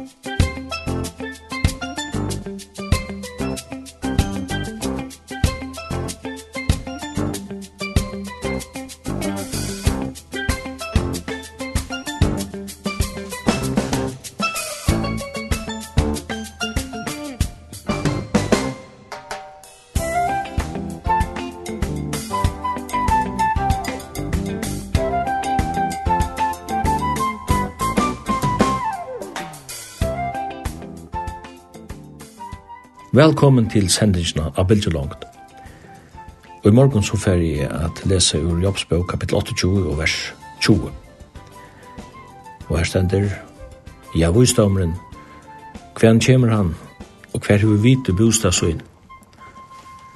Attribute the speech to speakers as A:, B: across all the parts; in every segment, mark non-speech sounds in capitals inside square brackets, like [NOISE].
A: Musik Velkommen til sendingsna av Bildjelongt. Og i morgen så fer jeg at lese ur Jobbsbøk kapittel 28 og vers 20. Og her stender Ja, visdomren, hvem kommer han, og hver hver vite inn?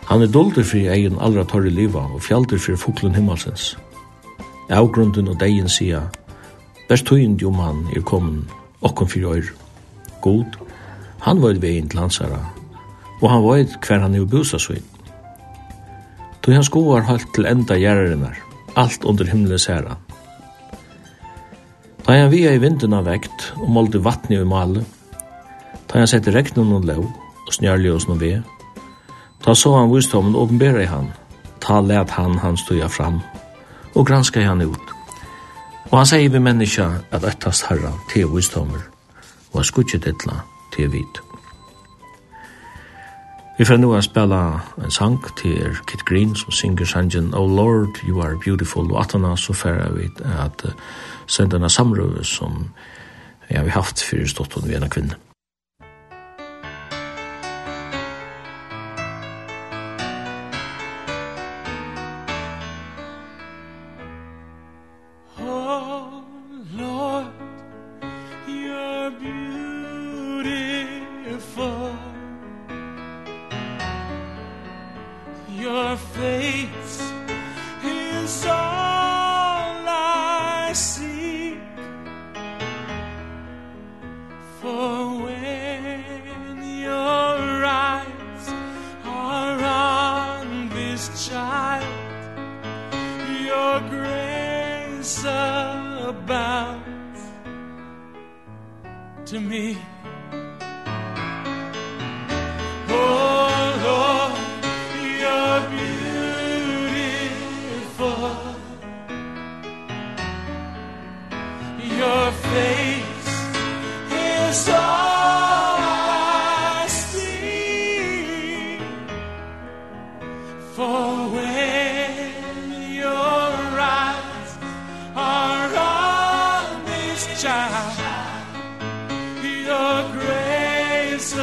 A: Han er dolder for egen allra torre liva og fjalder for foklen himmelsens. Avgrunden og degen sier, best tøynd jo man er kommet, okken fyrir øyr. God, han var vegin til hansara og han veit hver han er busa svin. Då han skoar halt til enda gjerrarinnar, alt under himmelens herra. Da han via i vindena vekt og målte vattni i male, da han sette regnen og lov og snjærli hos noen ved, da så han visdommen åpenbæra i han, ta let han han stuja fram, og granska i han ut. Og han sier vi menneska at ettast herra til visdommer, og han skutje dittla til vidt. Vi får nu att spela en sang til Kit Green som synger sangen Oh Lord, you are beautiful og atana så färra vi att sända en samrøve som ja, vi haft fyrir stått vi en kvinne.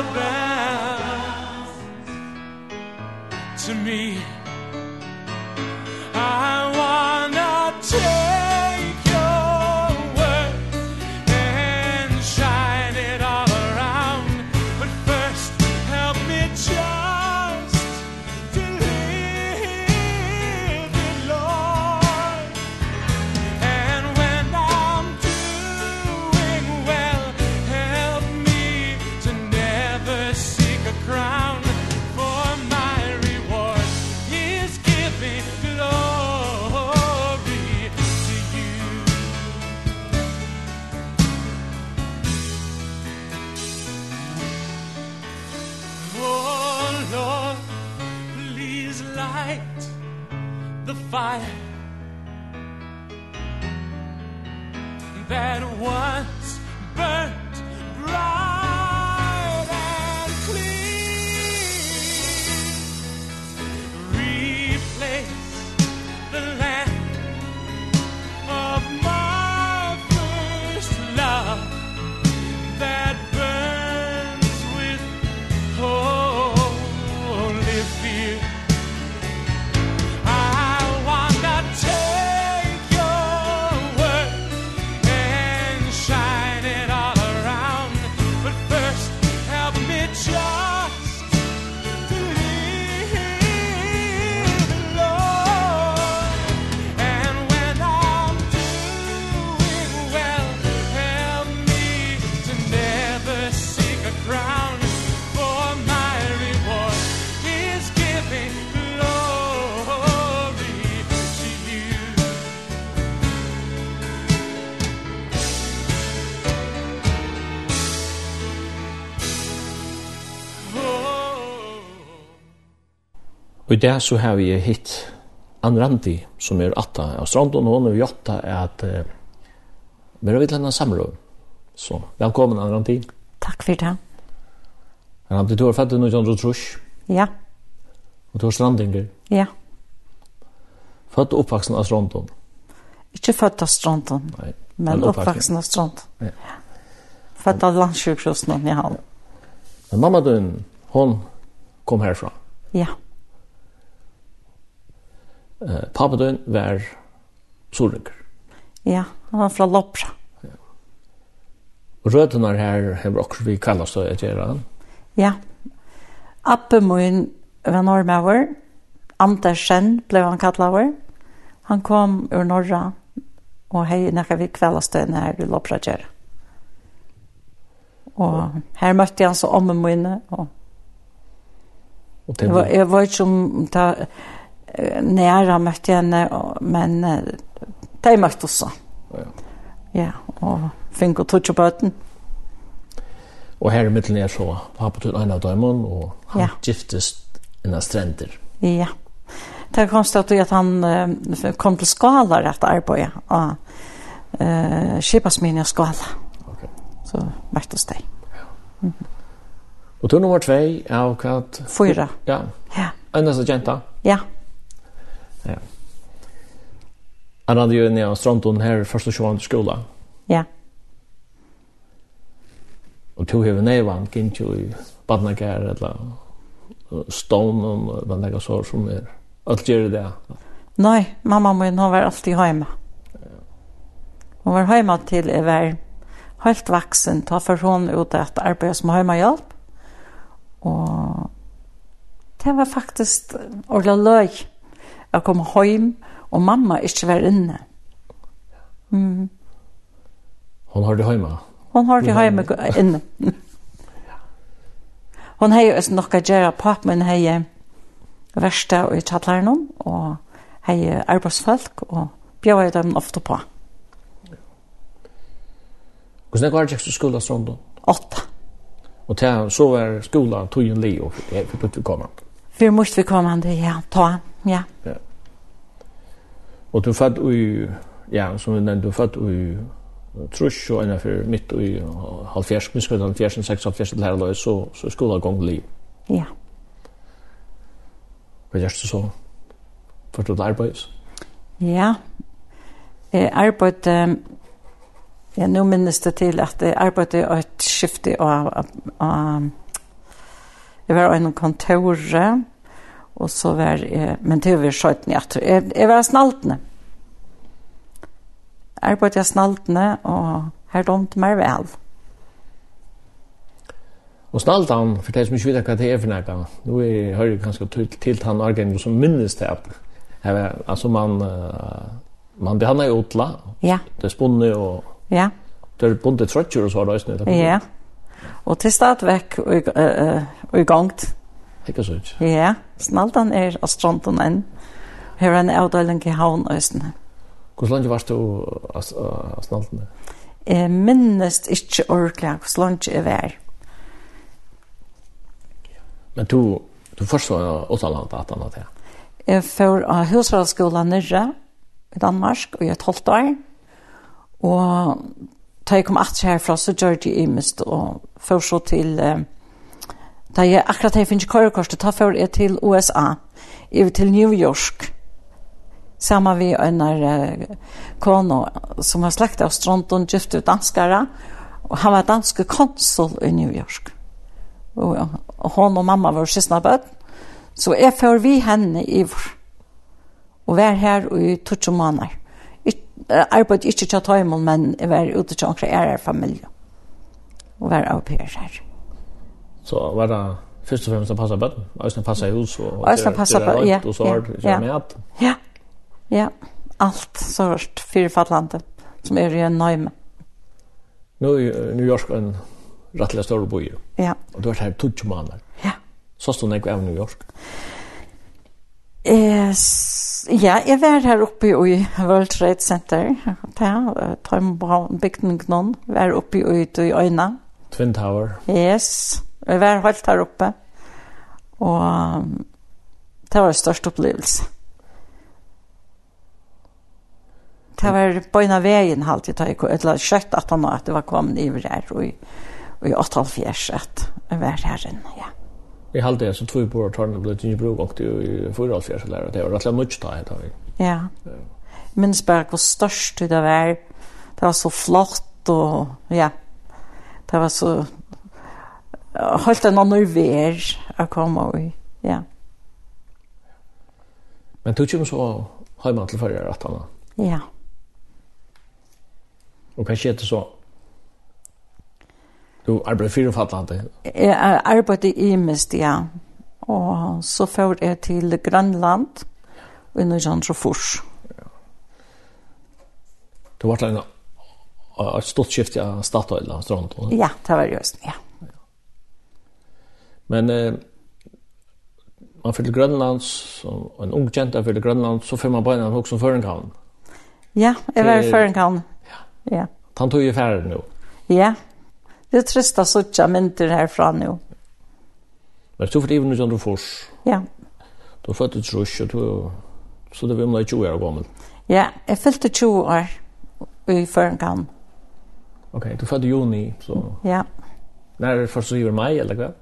B: about to me dag så har vi hitt Ann Randi, som er atta av Strandon, og hun er gjort at uh, vi har vidt henne samråd. Så velkommen, Ann Randi.
C: Takk for det.
B: Ann Randi, du har født noe John
C: Ja.
B: Og du har strandinger.
C: Ja.
B: Født og oppvaksen av Strandon.
C: Ikke født av Strandon,
B: Nei,
C: men oppvaksen av Strandon.
B: Ja.
C: Født av landsjukhusen i Havn.
B: Men mamma din, hon kom herfra.
C: Ja.
B: Ja. Eh, Papadøyen var Solrygger.
C: Ja, han var fra Lopra. Ja.
B: Og rødene her har også vi kallet å gjøre han.
C: Ja. Appemøyen var Norrmøver. Andersen ble han kallet over. Han kom ur Norra og hei nekka vi kveldastøyne her i Lopra gjøre. Og her møtte han så om og mine.
B: Og... og
C: det var... Jeg var ikke om... Ta, nära mötte henne men de mötte också.
B: Ja.
C: Ja, och fick och touch på den.
B: Och här i mitten är så pappa till en av dem och han
C: ja.
B: giftes en stränder.
C: Ja. Det kom stått att han kom till skala rätt arbete. Ja. Eh, skipasminja skala. Okej.
B: Okay.
C: Så oss de.
B: Ja. Mm. Och tur nummer 2 är kvart
C: fyra.
B: Ja.
C: Ja.
B: Annars agenta.
C: Ja.
B: Ja. Anna ju när stranden här första sjuan i skolan.
C: Ja.
B: Och tog hur nevan var kan i Badnagar eller Stone och vad det så som är. Allt gör det.
C: Nej, mamma min hon var alltid hemma. Hon var hemma till är var helt vuxen. Ta för hon ut att arbeta som hemmahjälp. Och det var faktiskt ordentligt löj. Jeg kom hjem, og mamma ikke var inne. Mm.
B: Hon har det hjemme?
C: Hon har det hjemme inne. [LAUGHS] Hon har jo også noe gjøre pap, men har jo verste og i tjattlæren og har arbeidsfolk, og bjør dem ofte på.
B: Hvordan er det ikke skolen sånn da?
C: Åtta.
B: Og til, så var skolen tog en li, og jeg fikk ut vi kommende.
C: Vi måste vi komma det ja, ta. Ja.
B: Ja. Och du fatt i ja, som den du fatt i trusch och en för mitt i halvfjerds minst kvart halvfjerds og seks halvfjerds til herreløy så, så skulle det gång liv.
C: Ja.
B: Hva gjørs du så? Først du arbeids?
C: Ja. Jeg arbeid Ja, nu minnes det til at jeg arbeidde og et skifte av, av, av Jeg var en kontor Og så var jeg, men det var skjøyten jeg tror. Jeg, jeg var snaltene. Jeg arbeidde jeg snaltene, og her domt meg vel.
B: Og snaltan, for det som ikke vet hva det er for nekka, nå er, hører jeg kanskje til, til han argen som minnes det. Her, altså man, man behandler jo utla,
C: ja.
B: det er spunnet og...
C: Ja.
B: Det er bundet trøtjer og så har det
C: Ja, og til stadvekk og, og, og, og,
B: Ikke så ikke?
C: Ja, snaltan er av stronten enn. Her er en avdeling i havn østene.
B: Hvordan langt varst du av snaltan?
C: Jeg minnes ikke ordentlig hvor langt jeg var.
B: Men du, du først var åttalandet, attanlandet, ja?
C: Jeg får av husvalgskolen nyrre i Danmark, og jeg er tolvt år. Og da jeg kom at herfra, så gjør jeg imest, og først så til... Eh, Da jeg akkurat jeg finnes kørekorset, ta for jeg til USA, jeg til New York, sammen vi en uh, kono som var slekt av Stronton, gift ut danskere, og han var danske konsul i New York. Og, og hon og mamma var sysna bøtt, så jeg får vi henne i vår, og var her i 20 måneder. Arbeid ikke til å ta imot, men jeg var ute til å omkring ære familie, og var au pair her
B: så var det først og fremst å passe bättre. Øystein passa i hus och
C: det passa på ja.
B: og så har det med.
C: Ja. Ja. Allt sort fyrfallande som är ju
B: Nå Nu New York en rettelig større boy.
C: Ja.
B: Och du har här tutsch måneder.
C: Ja.
B: Så stod jeg av New York.
C: Eh ja, jeg var här uppe i World Trade Center. Där tar en bara bygden var uppe i i Øyna.
B: Twin Tower.
C: Yes. Jeg var helt her oppe, og det var en størst opplevelse. Det var på en av veien halvtid, eller skjøtt at han at det var kommet i her, og i, og i 8,5 at jeg var her inne, ja.
B: Vi halde det som två på og tarna blev inte bruk og i förra året lärare det var rätt mycket där då.
C: Ja. Minns bare hvor størst det var. Det var så flott og ja. Det var så holdt en annen vær å komme i. Ja.
B: Men du kommer så hjemme til førre rett annet?
C: Ja.
B: Og hva skjedde så? Du arbeider fire fattende?
C: Jeg arbeider i mest, ja. Og så får jeg til Grønland og nå sånn så fors.
B: Du var et stort skift i Statoil av Strand?
C: Ja, det var just, ja.
B: Men eh, man fyller Grönlands, og en ung kjenta fyller Grönlands, så fyller man bare en hokk som Førenhavn.
C: Ja, jeg var i Førenhavn. Ja. ja.
B: Han tog jo færre nå.
C: Ja, det er trist å sitte mynter herfra nå.
B: Men du tror for det du fors.
C: Ja.
B: Du har fått et trus, og du, så det var om det er 20 år gammel.
C: Ja, jeg fylte 20 år i Førenhavn.
B: Ok, du fødte juni, så...
C: Ja.
B: När först så gjorde maj eller vad?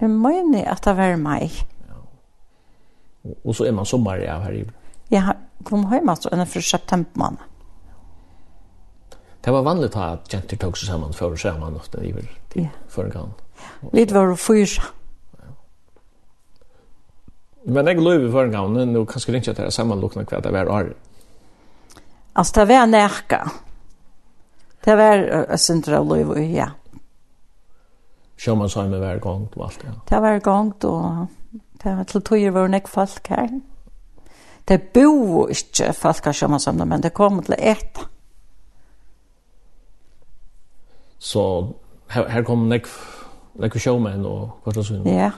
C: Jeg mener at det var meg.
B: Ja. Og, og så er man sommer ja, her i
C: Jeg kom hjem altså enn for september måned.
B: Det var vanligt att jenter tog sig samman för att säga man ofta i
C: väl
B: till förra gången.
C: Lite var det fyra.
B: Men jeg løy i en gang, nå kan jeg ikke at det er sammenlukkende hva det var år.
C: Altså, det var nærke. Det var Sindra løy, ja.
B: Sjömansheimen var gongt og alt det. Ja.
C: Det var gongt og det var til tøyer var nek folk her. Det bo ikke folk av Sjömansheimen, men det kom til et.
B: Så her, her kom nek, nek sjømenn og kvart det svinn.
C: Ja,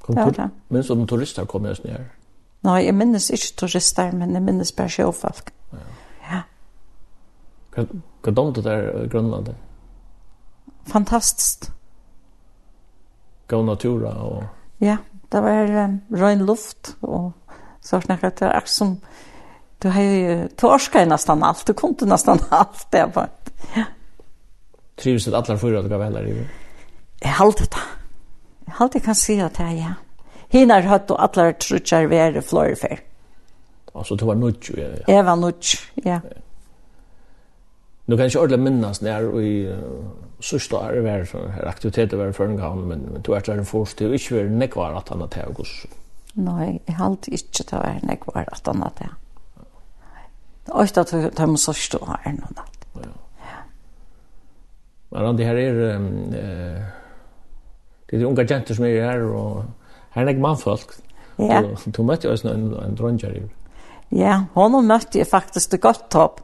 B: kom,
C: det var det.
B: Men som turister kom jeg ned her.
C: Nei, jeg minnes ikke turister, men jeg minnes bare sjøfolk. Ja.
B: ja. Hva, hva domte der
C: Grønlandet?
B: Fantastisk gå natura och
C: ja, det var um, ren luft och så snackade det är som du har torska i nästan allt, du kunde nästan [LAUGHS] allt det var. Ja.
B: Trivs det alla fyra gav väl i?
C: Jeg halte det. Jeg halte jeg kan si att det er ja. Hinar hatt och alla trutjar vi florifer. i Florifär.
B: Alltså du var nudge? Ja.
C: Jag var nudj, ja.
B: Nu kan jag inte ordentligt minnas när vi så står år var det her aktiviteter var for en gang, men, men du er til en forstid, og ikke var det nekvar at han att til hos.
C: Nei, jeg halte ikke til å være nekvar at han hadde. til. Og ikke at de må sørste år er natt. Ja.
B: Men det her er... Um, eh, det er unga jenter som er her, og her er nek mannfolk.
C: Ja.
B: Du møtte jo også en, en dronjer i.
C: Ja, hon møtte jeg faktisk det godt topp.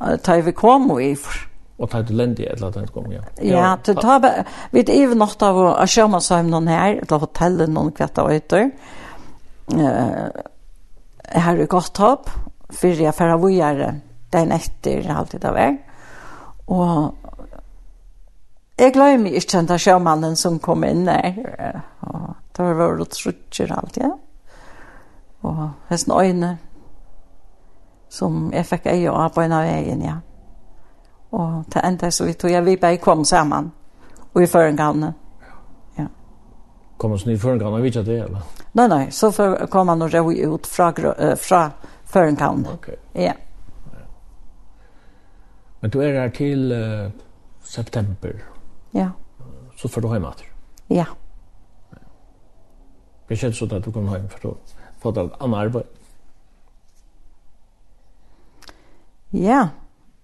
C: Da vi kom og i for
B: og ta til lendi eller at den kom ja.
C: Ja, til ta vi vit even nacht av a sjóma sum noen her, til hotellen non kvætta øytur. Eh her er gott hopp for jeg færa vujare den etter halvtid det vei. Og jeg glemmer ikke den sjømannen som kom inn der. Og det var vært trutcher alt ja. Og hesten øyne som jeg fikk øye av på en av veien, ja. Mm. Og det enda så vi tog, ja, vi bare kom sammen. Og i førengavne.
B: Ja. Kom han i førengavne, vet ikke det, eller?
C: Nei, nei, så for, kom han og røy ut fra, uh, fra førengavne.
B: Ok.
C: Ja. ja.
B: Men du er her til uh, september.
C: Ja.
B: Så får du hjemme etter.
C: Ja.
B: Det kjennes sånn at du kommer hem for å få et annet arbeid.
C: Ja. Ja.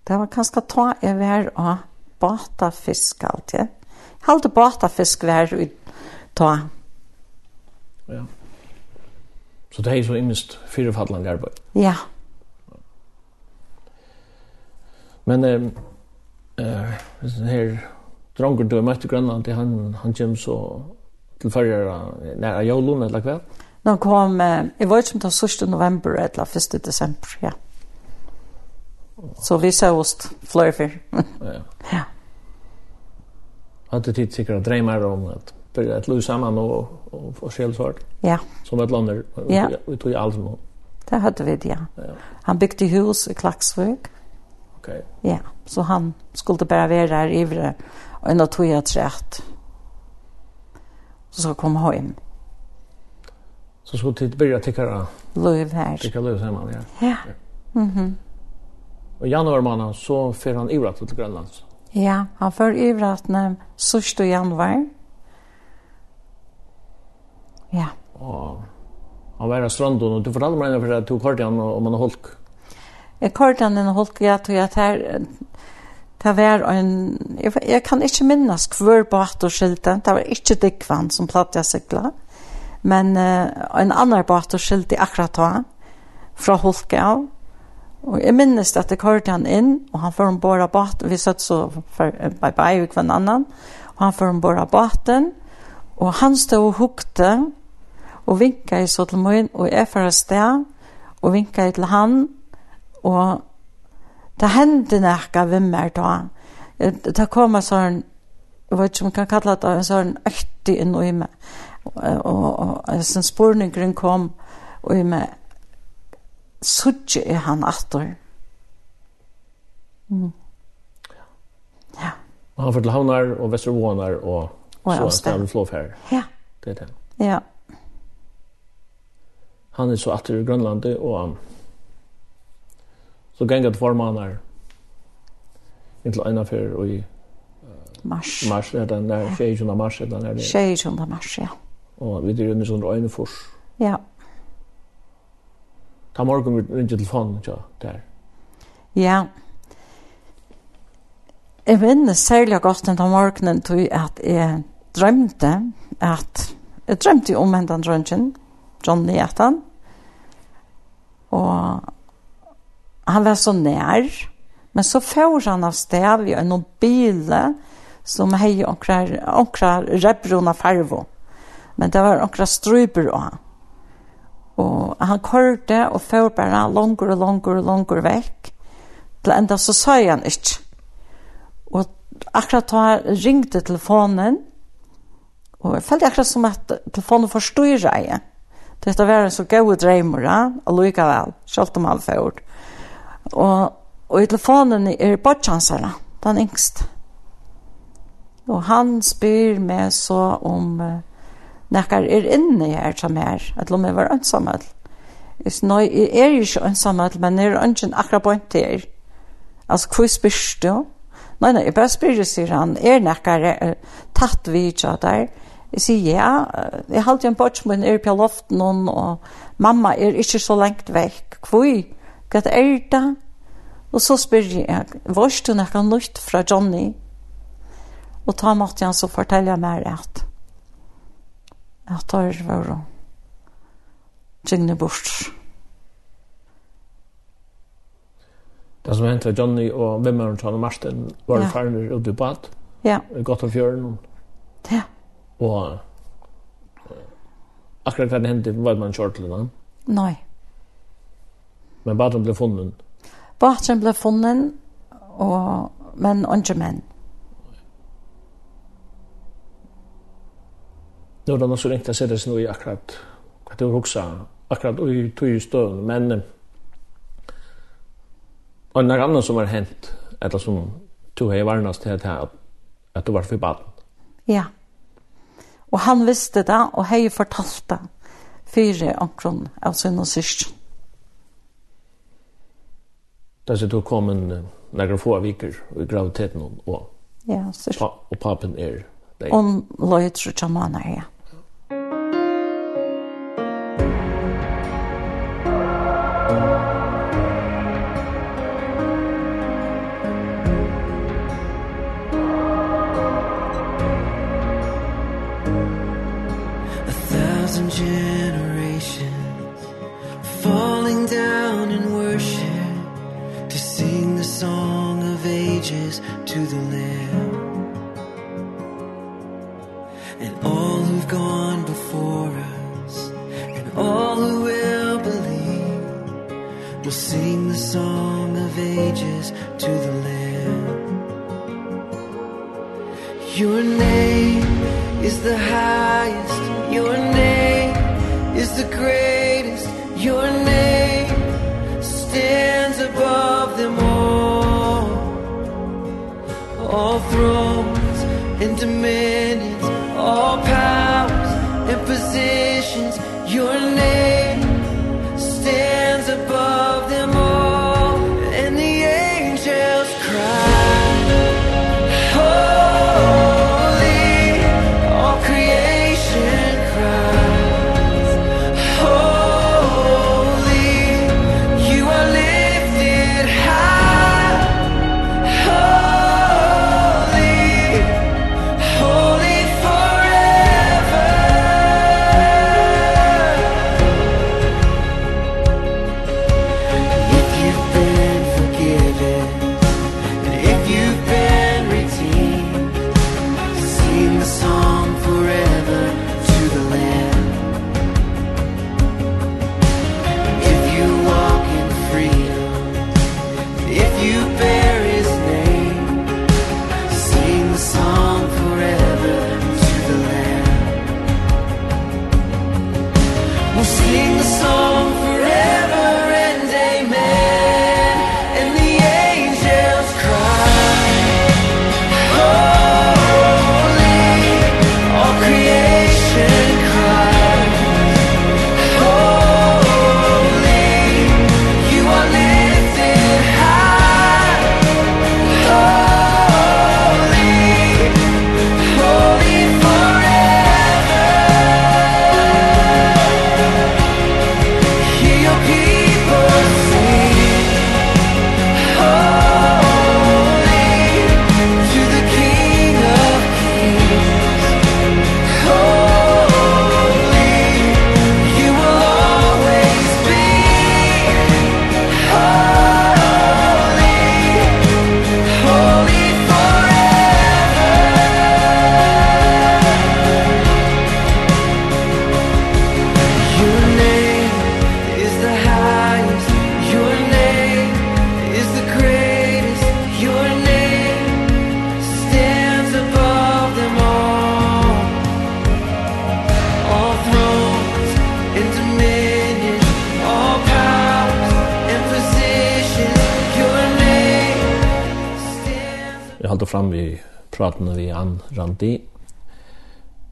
C: Det var kanskje ta jeg var av batafisk alltid. Halte batafisk var i ta.
B: Ja. Så det er så imist fyrefallan arbeid.
C: Ja.
B: Men eh eh her drongur du møtte Grønland til han han kom så til när jag lånade eller kvæl.
C: Nå kom eh, i var som ta 1. november eller 1. desember, ja. Mm. Så vi sågs flöjer för.
B: ja.
C: Ja.
B: Hade tid säkert drömmar om att börja att lösa samman och och få självsvart.
C: Ja.
B: Som ett lander.
C: Ja.
B: Vi tog allt med.
C: Det hade vi det, ja.
B: ja.
C: Han byggde hus i Klaxvik.
B: Okej.
C: Ja, så han skulle bara vara där i det. Och ändå tog jag trätt. Så så kom hem.
B: Så skulle tid börja tycka.
C: Löv här.
B: Tycka löv hemma, ja.
C: Ja. Mhm.
B: Mm i januar månad så fer han ivrat til Grönland.
C: Ja, han fer ivrat när sista januari. Ja.
B: Och han var i stranden och du fortalte mig för att du kort han om han holk.
C: Jeg kort han en holk jag tror jag här Det var en, jeg, jeg kan ikke minnes hver båt og skilte, det var ikke Dikvann som platt jeg sykla, men uh, en annen båt og skilte akkurat da, fra Holke av, Og jeg minnes at jeg kørte han inn, og han får ombord av båten. Vi satt så for bye-bye med hver annan. Og han får ombord av båten, og han stod og hukte, og vinket i så til min, og jeg får sted, og vinket til han, og det hendte nekka hvem mer da. Det kom en sånn, jeg vet ikke om man kan kalla det, en sånn øktig inn i meg. Og, og, og, og, og, og, og, i og, suttje er han atter. Mm. Ja.
B: Og han fortel havnar og vestervånar og,
C: og
B: så stavn flåf her.
C: Ja.
B: Det er det.
C: Ja.
B: Han er så atter i Grønlandet og så gengat formanar inntil ena fyrir og i
C: mars.
B: Mars er den der 16. mars er den der.
C: 16. mars, ja.
B: Og vi dyrir under sånn røynefors. Ja.
C: Ja
B: ta morgon vi ringer telefonen ja, der.
C: Ja. Jeg vinner særlig godt den morgenen til at jeg drømte at jeg drømte om hentan drømten, John Nietan og han var så nær, men så får han av sted i en bil som hei onkrar, onkrar rebrona farvo. Men det var onkrar struper og han. Og han kørte og får bare langer og langer og langer vekk. Til enda så sa han ikke. Og akkurat da ringte telefonen, og jeg følte akkurat som at telefonen forstod jeg. Dette var en så gode dreimer, og lykke vel, selv om han får. Og, og i telefonen er bortjansere, den yngste. Og han spyr meg så om... Uh, Nekkar er inne her som her, at lomme var ønsamhet. Nei, jeg er ikke ønsamhet, men jeg er ikke akkurat på en til. Altså, hvor spyrs du? Nei, nei, jeg bare spyrir, sier han, er nekkar er, tatt vi ikke der? Jeg sier, ja, jeg halte en bort min er på loften, og mamma er ikke så lengt vekk. Hvor? Hva er det? Og så spyr jeg, var du noe nytt fra Johnny? Og ta måtte han så fortelle meg rett at der var tjengene bort.
B: Det som hendte Johnny og vimmeren til Marsten var
C: ja.
B: ferdig ute i bad.
C: Ja.
B: Gått av fjøren.
C: Ja.
B: Og akkurat hva det hendte var man kjørt til den.
C: Nei.
B: Men baden ble funnet.
C: Baden ble funnet, og, men ikke menn.
B: Mm nu er det noen som ringte seg det i akkurat hva det var hoksa akkurat i tog støvn men og en annan som har hent eller som tog hei varnast til at, at du var for baden
C: ja og han visste det og hei fortalt det fire omkron av sin og syskjen
B: Där så då kom en några få veckor i graviditeten och
C: ja,
B: pa, och papen är där.
C: Om lojt så tjamana ja.
D: to the Lamb and all who've gone before us and all who will believe will sing the song of ages to the Lamb. Your name is the highest Your name is the greatest Your name all thrones and dominions
B: pratene vi Ann Randi,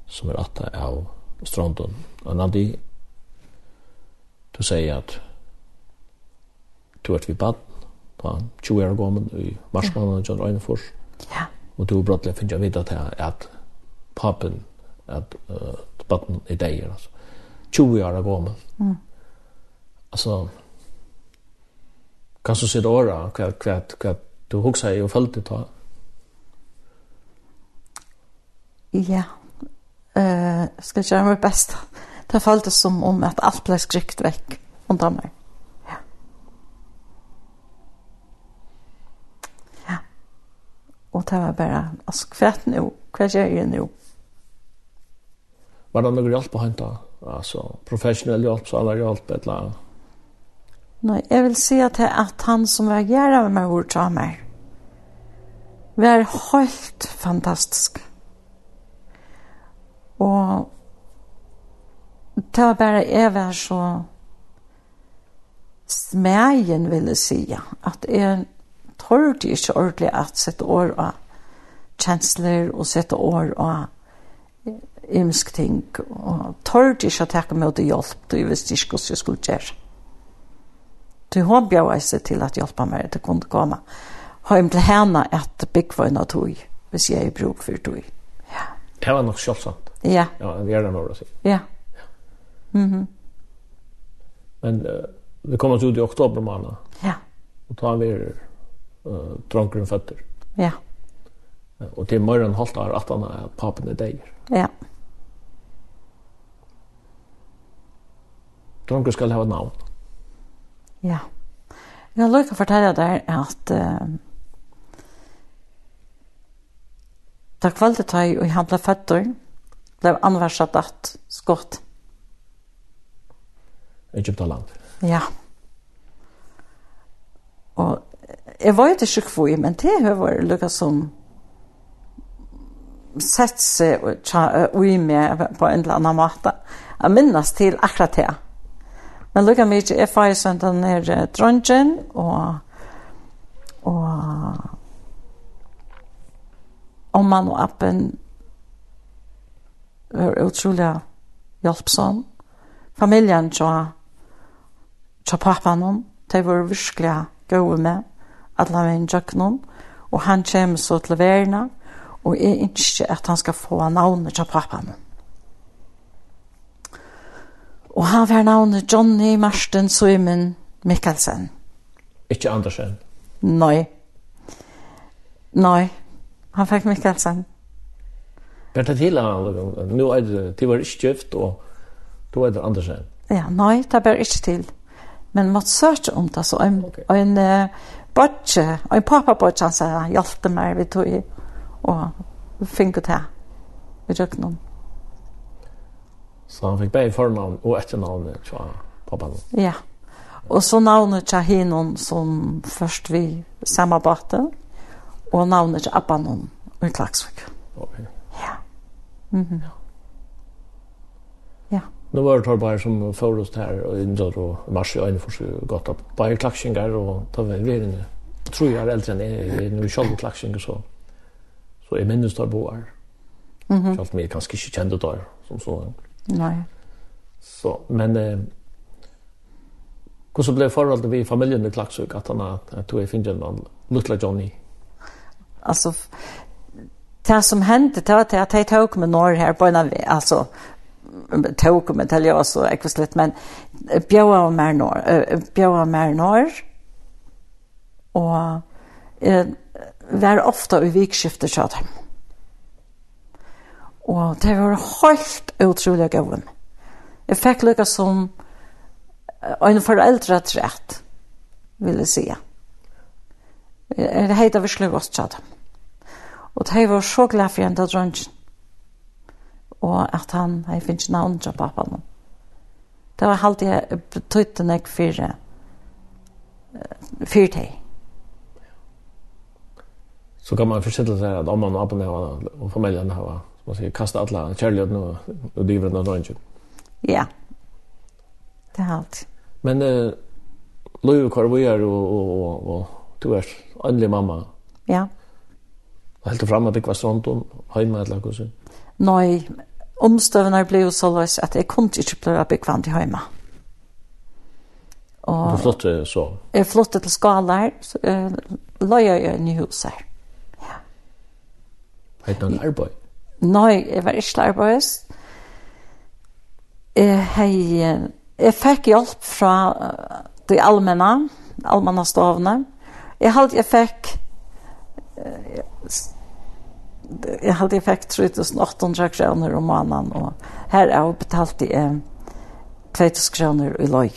B: som er atta av Strondon. Og Randi, du sier at du er vi bad, på 20 år gammel i marsmannen John Reinefors.
C: Ja.
B: Og du er brottelig finner jeg videre til at papen, at uh, baden er deg, altså. 20 år gammel. Mm. Altså, kan du se det året, hva, hva, hva du husker i og følte det
C: Ja. Eh, uh, ska göra mitt bästa. Det följde som om att allt blev skrykt väck undan mig. Ja. Ja. Och det var bara, alltså kvärt nu, kvärt jag är nu.
B: Var det någon hjälp att hämta? Alltså, professionell hjälp, så alla hjälp eller?
C: Nej, jag vill säga till att han som reagerar med mig, var helt fantastisk. Og det var bare jeg var så smegen, vil jeg si, at jeg tørte ikke ordentlig at sette år av kjensler og sette år av imsk ting, og tørte ikke at jeg kom ut og hjelp, og jeg visste ikke hvordan jeg skulle gjøre. Så hun bjør jeg seg til at hjelpe meg til å kunne komme hjem til henne at bygge en av tog, hvis jeg er bruk for tog. Ja.
B: Det var nok selvsagt.
C: Ja.
B: Ja, det är den norra sidan.
C: Ja. Mhm.
B: Mm Men uh, det kommer ut i oktober månad.
C: Ja.
B: Och tar vi uh, drunkren fötter.
C: Ja.
B: Och till morgon halta har att han är papen är dig.
C: Ja.
B: Drunkren ska ha ett namn.
C: Ja. Jag lukar fortälla där att uh, Da kvalitet tøy og han ble føtter, blev anvärsat att skott.
B: Egyptaland.
C: Ja. Og jeg var ikke sjukvoi, men det har vært lukka som sett seg i med på en eller annen måte. Jeg minnes til akkurat det. Men lukka mye, jeg var jo sånn den her dronjen, og og om man og appen var utrolig hjelpsom. Familjen tja, tja pappan hon, de var virkelig gode med, alle veien tjøkken og han kommer så til verden, og jeg ønsker at han skal få navnet tja pappan hon. Og han var navnet Johnny Marsten Søymen Mikkelsen.
B: Ikke Andersen?
C: Nei. Nei. Han fikk Mikkelsen.
B: Ber det til han, nu er det, det var ikke gift, og då er det andre seg.
C: Ja, nei, det ber ikke til. Men måtte søke om det, så en, okay. en uh, bortje, og en pappa-bortje, han sier, hjelpte meg, vi tog i, og fikk det her, vi tjøk noen.
B: Så han fikk bare fornavn og etternavnet fra pappa?
C: Ja, og så navnet til henne som først vi samarbeidet, og navnet til Abbanon i Klagsvik.
B: Okay.
C: Mm. Ja.
B: Nu var det torbar som förrust här och ändå och mars i ögonen för sig gott upp. Bara klacksingar och ta väl vi inne. Tror jag äldre än är nu själv klacksingar så. Så är minnes torbar. Mhm. Mm Självt mig kanske inte kände då som så.
C: Nej.
B: Så men eh, Hvordan ble forholdet vi i familien i Klaksvik at han at du er lutla Johnny?
C: Altså, det som hände det var att jag tog med norr här på en alltså tog med till jag så ekvislet men bjöa av mer norr bjöa av mer norr och eh, var ofta i vikskiftet så dem. Og det var helt utrolig gøven. Jeg fikk lykka som en foreldre trett, vil jeg si. Det heter virkelig godt, sa dem. Og de var så glad for henne dronjen. Og at han, jeg finner ikke navn til pappa nå. Det var alltid jeg betøyte nek for for deg.
B: Så kan man forstille seg at man og appen og familien har som man sier, kastet alle kjærligheten og, og dyrene og dronjen.
C: Ja, det er alltid.
B: Men eh, Løyve, hva vi er, og, og, og, og du er åndelig mamma.
C: Ja.
B: Ja Og helt fram at det var sånt om høyma eller noe sånt.
C: Nei, omstøvene ble jo så løs at jeg kunne ikke bli byggvann til
B: høyma.
C: Og
B: du flyttet så?
C: Jeg flyttet til Skalar, så uh, løy jeg inn i hus her. Ja.
B: Heit noen arbeid?
C: Nei, jeg var ikke arbeid. Jeg, hei, jeg fikk hjelp fra de allmänna, allmänna stovene. Jeg halte jeg fikk jeg hadde fikk 3800 kroner om måneden, og her er jeg betalt i eh, 2000 kroner i løy.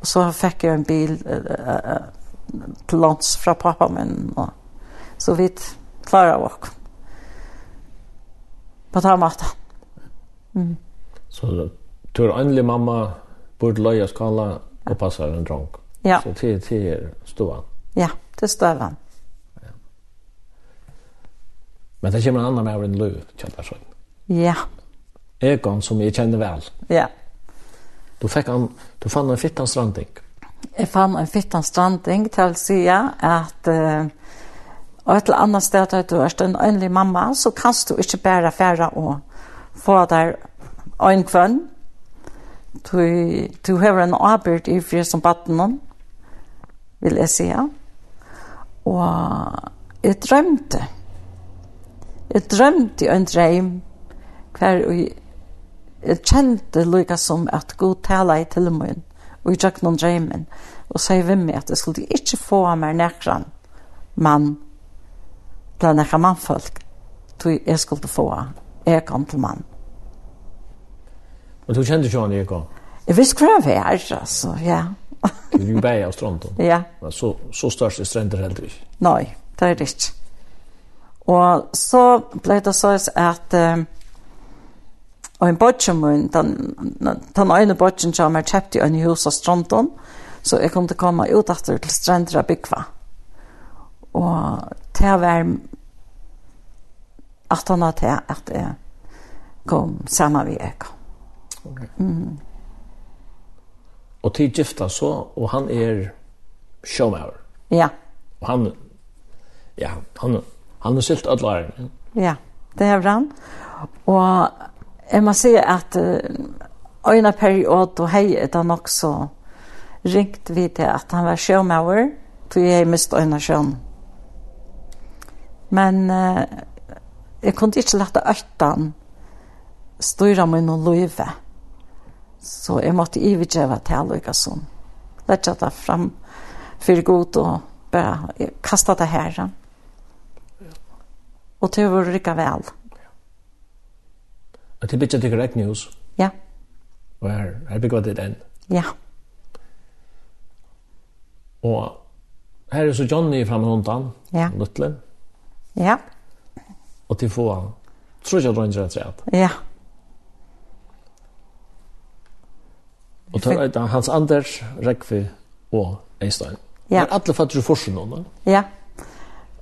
C: Og så fikk jeg en bil eh, til lands fra pappa min, og så vidt klarer jeg også. På den måten.
B: Mm. Så tur endelig mamma burde løy og skala og passer en dronk.
C: Ja.
B: Så til, til stora.
C: Ja, til ståan.
B: Men det kommer en annan med en löv, Kjallarsson.
C: Ja.
B: Egon som jag känner väl.
C: Ja.
B: Du fick han, du fann en fittan stranding.
C: Jag fann en fittan stranding till att säga att uh, och ett eller annat sted att du är en önlig mamma så kan du inte bära färra och få där en kvön. Du, du har en avbörd i fyra som batten vill jag säga. Och jag drömte. Jeg drømte en dreim hver og jeg kjente lykka som at god tala i til min og jeg drakk noen dreimen og sier vi meg at jeg skulle ikke få av meg nekran mann til nekran mannfolk tog jeg skulle få jeg kom til mann
B: Men du kjente ikke han jeg kom?
C: Jeg visste hva jeg var, altså, ja.
B: Du [LAUGHS] er jo bare av stranden?
C: Ja.
B: Men Så, så størst er strender heller ikke?
C: Nei, det er det ikke. Og så ble det så at um, og en bodgen min, den, den ene bodgen som jeg kjøpte i en hus av Stronton, så jeg kunne komme ut etter til Strendra Bygva. Og det var at han hadde til at jeg kom sammen med jeg. Okay. Mm.
B: Og til gifta så, og han er showmauer.
C: Ja.
B: Og han, ja, han Han har sylt alla åren.
C: Ja, det er han. Og jeg må si at uh, periode og hei er det nok så ringt vi til at han var sjømauer, Då jeg mist øyne sjøen. Men uh, jeg kunne ikke lette öttan styra meg noen løyve. Så jeg måtte ivergjøre til alle alla som. lette det fram for god og bare kasta det her. Ja og til å rykke vel.
B: Og til bytja tykker egen news?
C: Ja.
B: Og her, her bygger det den?
C: Ja.
B: Og her er så Johnny framme hundan,
C: ja.
B: Lutle.
C: Ja.
B: Og til få han. Tror ikke at Ranger er rett.
C: Ja.
B: Og til er Hans Anders, Rekvi og Eistein.
C: Ja.
B: Er alle fatter du forsen nå, Ja.
C: Ja.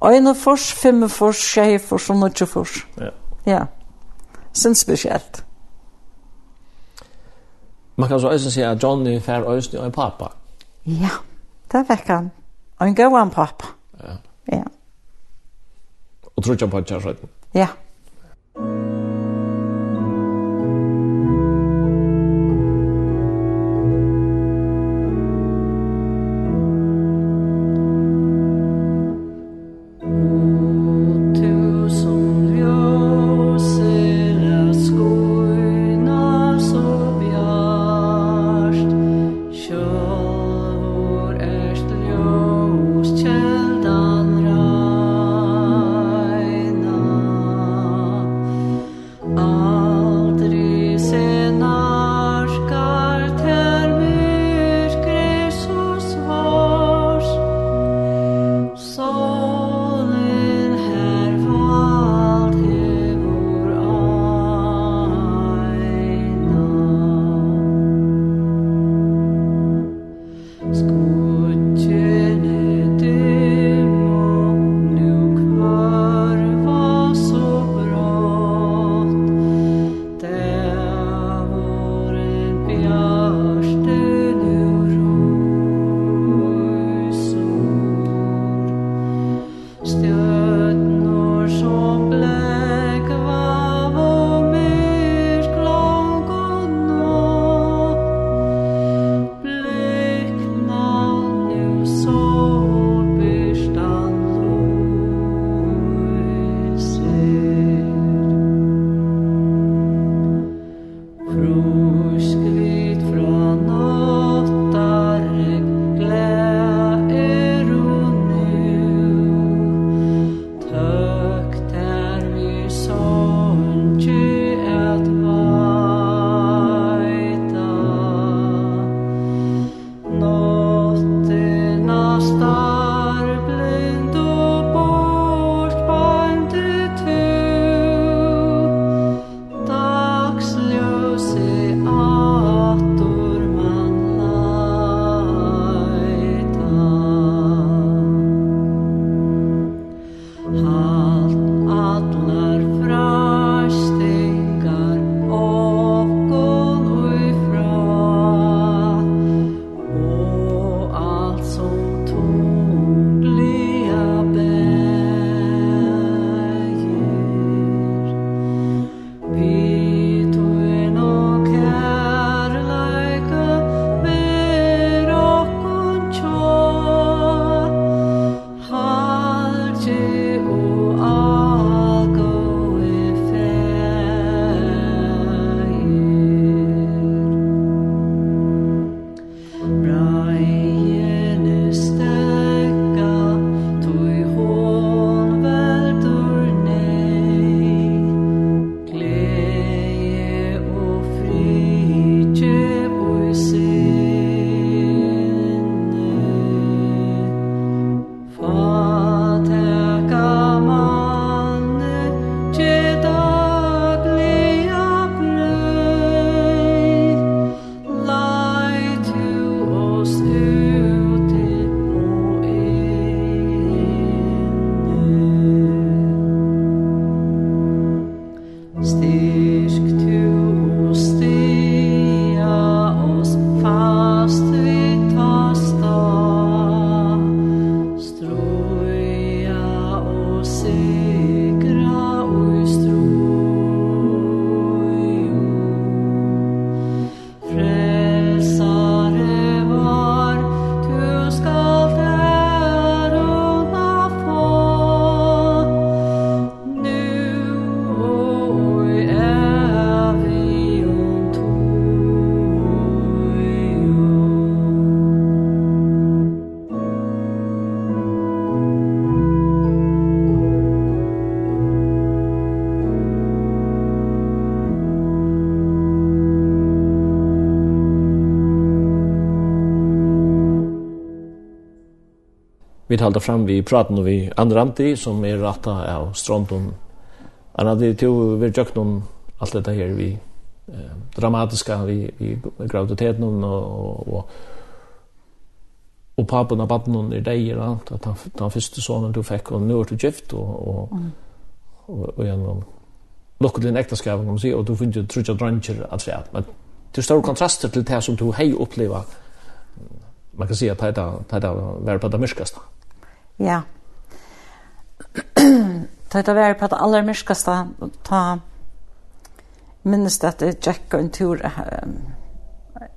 C: Øyne fors, femme fors, tjeje fors og nødje fors.
B: Ja.
C: Ja. Sin spesielt.
B: Man kan så også si at Johnny fær øyne og en pappa.
C: Ja, det vekk han. Og en gøy en pappa.
B: Ja.
C: Ja.
B: Og tror ikke han på en kjærlighet.
C: Ja.
E: Ja.
B: vi talte fram vi praten og vi andranti som er rata av stronton anna det to vi jakt noen allt detta här vi eh, dramatiska vi vi graviditeten og, och och og papen och baden under dig eller att han den första sonen du fick og nå er du gift och och och og genom lukket din äktenskap om sig och du finner jo trutja drancher att säga men det står kontraster till det som du hej uppleva man kan si att det er det är på det mörskaste
C: Ja. [CLEARS THROAT] Ta det var på det allra myrskaste, ta minnes det at jeg tjekket en tur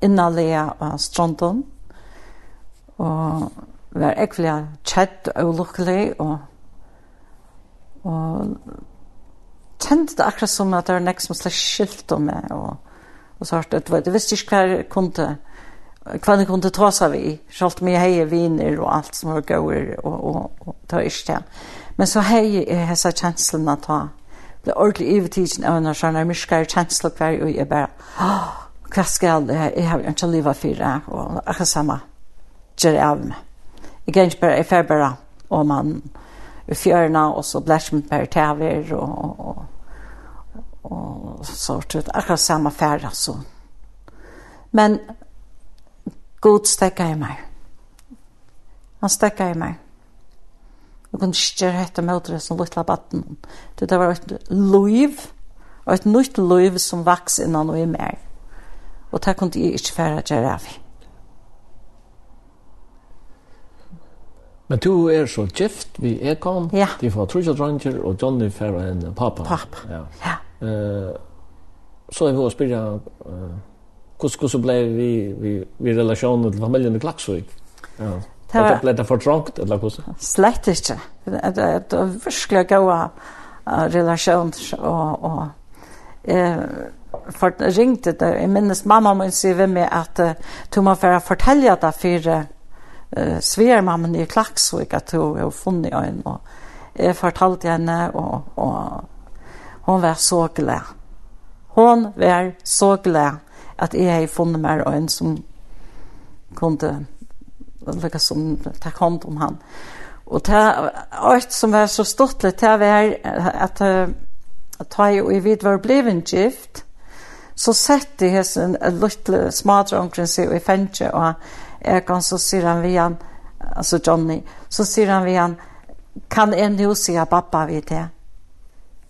C: innanlega av stronton, og var ekvelig kjedd og lukkelig, og, og kjente det akkurat som at det var nek som slags skilt om meg, og, og så hørte jeg, du visste ikke hva jeg kunne kvann jeg kunne ta seg vi, selv om jeg heier viner og alt som var gøyere og, og, og ta ikke det. Men så heier jeg hessa kjenslene at ta. Det er ordentlig ivetidsen av en sånn, jeg myskere kjensler hver, og jeg bare, åh, hva skal jeg, jeg har ikke livet for det, og akkurat samme, gjør jeg av meg. Jeg kan ikke bare, jeg får bare, og man, i fjørene, og så blir det bare tæver, og, og, og, og så, akkurat samme færre, så. Men God stekka i meg. Han stekka i meg. Og kunne ikke gjøre hette med det som lytte av baden. Det var et liv, og et nytt liv som vaks innan og i meg. Og det kunne jeg ikke fære gjøre av.
B: Men du er så gift vi er kom.
C: Ja.
B: De får trusja dranger, og Johnny fære en pappa.
C: Pappa,
B: ja.
C: ja.
B: Uh, så jeg vil spørre, uh, hur kus så blev vi vi vi relationen till familjen i Klaksvik. Ja.
C: Det
B: blev det för trångt eller hur så?
C: Slett inte. Det är ett verkligt goda relationer och och eh för ringte det jag minnes mamma men se vem med att du må för fortälja det för eh svärmamman i Klaksvik att hon har funnit en och jag fortalte henne och och hon var så glad. Hon var så glad at jeg har funnet meg en som kunde lukka som ta hånd om han. Og det alt som var så stortlig, det var at at jeg og jeg vidt var bleven gift, så sette jeg en lille smadrongren seg i fengje, og jeg kan så sier han vi han, altså Johnny, så sier han vi han, kan en jo si at pappa vid det?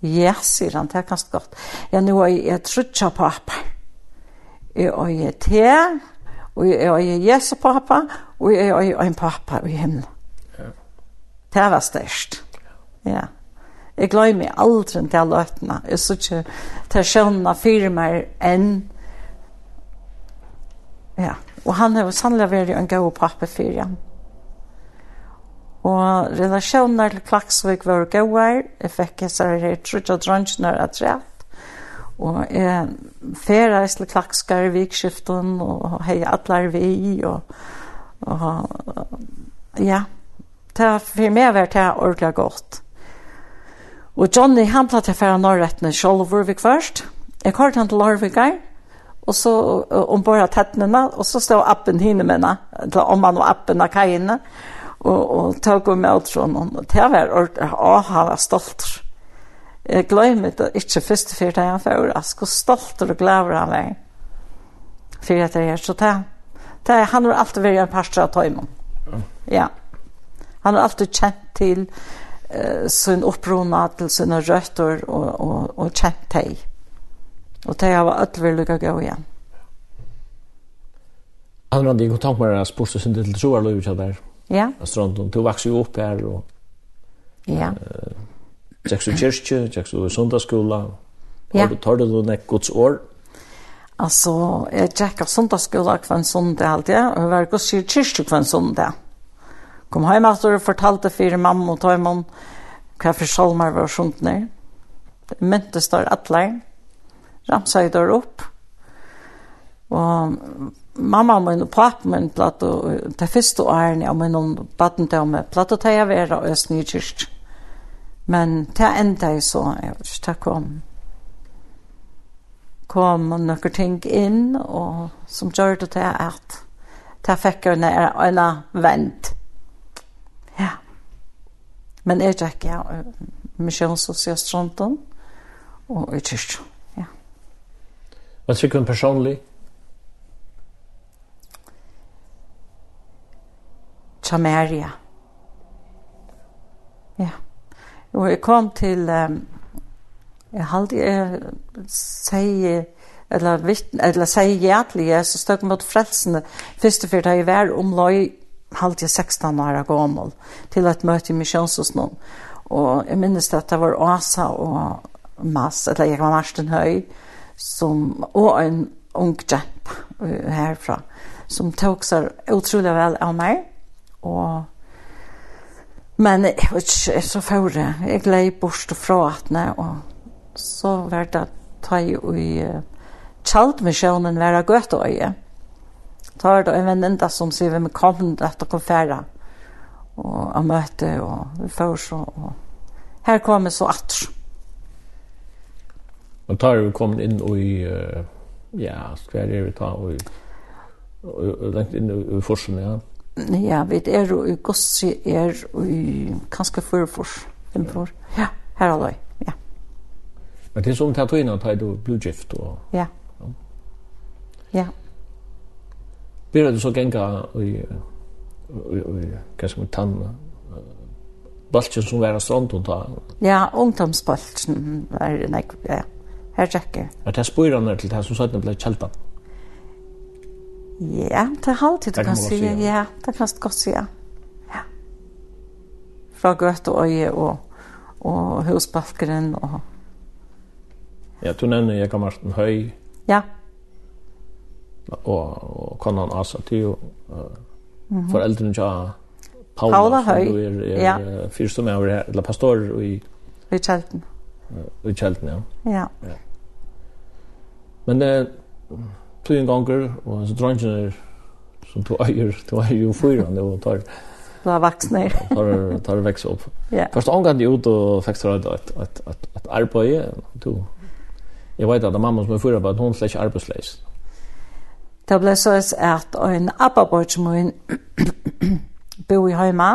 C: Ja, sier han, det er ganske godt. Ja, nå er jeg trutja på pappa. Jeg øye te, og jeg er Jesu pappa, og jeg er en pappa i himmelen. Ja. Det var størst. Ja. Jeg glemmer aldri til alle øtene. Jeg så ikke til skjønne fire mer enn Ja, og han har sannelig vært en god pappa for ham. Og relasjoner til Klaksvik var gode. Jeg fikk jeg så her trutt og drønnsjoner at treff. Og jeg ferdes til klakskar i vikskiften, og hei atler vi, og, og ja, det har for meg vært det ordentlig godt. Og Johnny, han platt jeg ferdig norrettene selv Vurvik først. Jeg kort han til Lorvikar, og så ombord av tettene, og så stod appen henne med henne, om han og appen av kajene, og, og tog med alt fra noen. Det var ordentlig, å, han var stolt. Jeg glemmer det ikke først for det han får. Jeg skal stolt og glæver av meg. For at jeg er så det. det er, han har alltid vært en pastor av tøymen. Ja. Han har alltid kjent til uh, sin opprona, til sine røtter og, og, og kjent til. Og det har vært veldig lykke å gå igjen.
B: Han har ikke kontakt med deg spørsmål sin til troer løyver til der.
C: Ja.
B: Stranden. Du vokser jo opp her og...
C: Ja.
B: Uh, Tjekk så kyrkje, tjekk så sundagsskola.
C: Ja.
B: Tar du noen gods år?
C: Altså, jeg tjekk av sundagsskola hver en sundag alltid, og jeg var gos i kyrkje hver en sundag. Kom hjem at du fortalte fire mamma og tøymon hva for salmer var sundt ned. Det myntes der atleir. Ramsa i dør opp. Og mamma min og pappa min platt og det første årene av min baden til meg platt og tøy av er og østnye kyrkje. Men det enda jeg så, jeg vet ikke, det kom. Kom noen ting inn, og som gjør det til at det fikk jeg nær en vent. Ja. Men jeg gikk ja, misjonssosiastronten og i kyrkjen. Ja.
B: Hva tykker du personlig?
C: Chamaria. Ja. Og jeg kom til, um, jeg halte jeg sier, eller, vittn, eller sier hjertelig, jeg så støk mot frelsene, første fyrt har jeg vært omløy, halte jeg 16 år gammel, til et møte i misjonshusen. Og jeg minnes at det var Åsa og Mass, eller jeg var Marsten Høy, som, og en ung jenta herfra, som tok seg utrolig vel av meg, og Men jeg vet ikke, så før jeg. Jeg gled bort fra atene, og så var det ta i uh, kjaldmisjonen være gøt og øye. Ta er det en venninda som sier vi kom til å konfere, og jeg møte, og vi får så, og her kom jeg så at
B: Men tar vi kommet inn i, uh, ja, skver er vi ta, og, og, og, og, og, og, og, og, og,
C: Ja, vi er jo i Gossi er i kanskje førfor. Femfor. Ja, her er det. Ja.
B: Men det er som tatt inn at du blir gift og...
C: Ja. Ja.
B: Blir du så genga i... i, i, Hva som er tann... Baltjen som var strand og ta...
C: Ja, ungdomsbaltjen var... Nei, ja. Her tjekker.
B: Er det spyrene til det som sagt ble kjeltan?
C: Ja. Ja, det er alltid du
B: kan
C: si.
B: Ja,
C: det kan du godt si. Ja. Ja. Fra gøt og øye og, og husbalkeren. Og...
B: Ja, du nevner Jekka Martin Høy.
C: Ja.
B: Og, og konan Asa Tio. Uh, mm -hmm. Foreldrene til Paula,
C: Paula Høy.
B: Du er, er
C: ja.
B: fyrst som er her, eller pastor i...
C: I Kjelten.
B: Uh, I Kjelten, ja.
C: Ja. ja.
B: Men... Uh, tog en ganger, og så dronjen er som tog eier, tog eier jo fyra, det var tar...
C: Nå er vaksne. [LAUGHS]
B: tar, tar vekst opp.
C: Ja.
B: Først omgang de ut og fikk så redd et, et, et, et arbeid, to. Jeg vet at [CLEARS THROAT] mamma som er fyra, bare hun slett ikke arbeidsleis.
C: Det ble så at en abbabrød som bo i hjemme,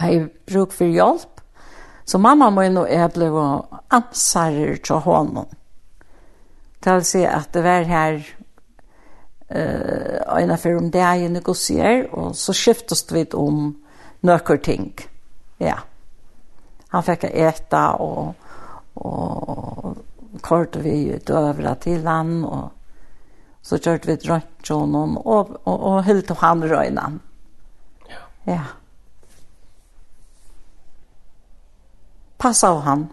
C: Jeg bruk for hjelp. Så mamma min og jeg ble ansarer til hånden til å si at det var her uh, ena for om det er en negosier, og så skiftes vi om nøkker ting. Ja. Han fikk äta og, og kort vi døvra til han, og så kjørte vi drønt honom, og, og, og helt og han røyna.
B: Ja.
C: Ja. Passa av han.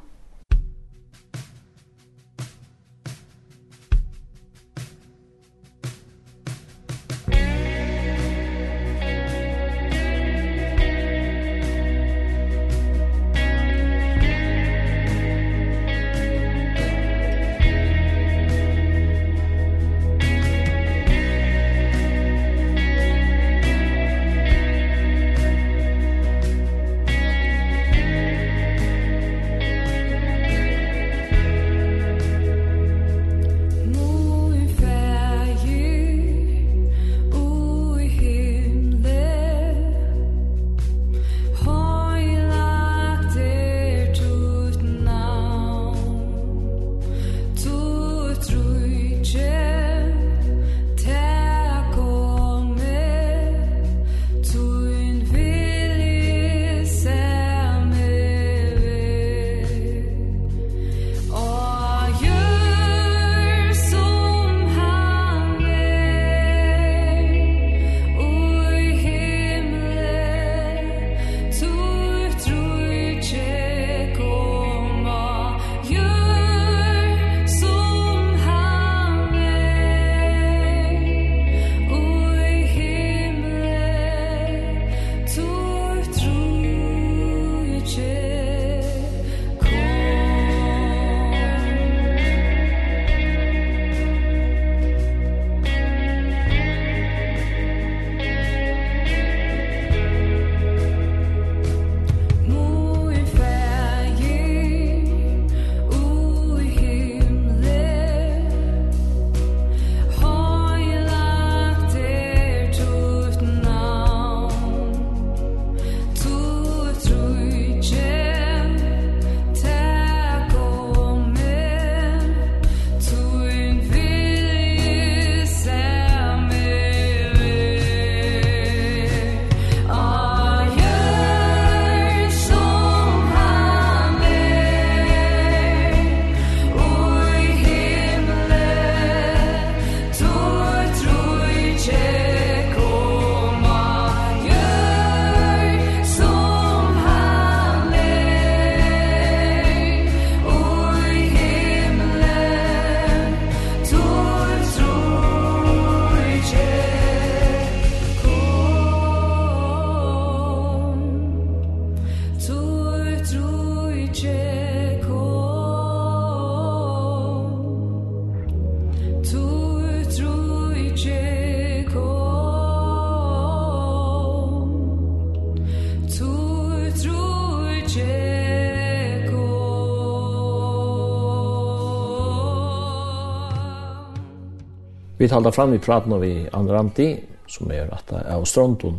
B: Vi talte fram i praten av vi Andrandi, som er at det er av Stronton.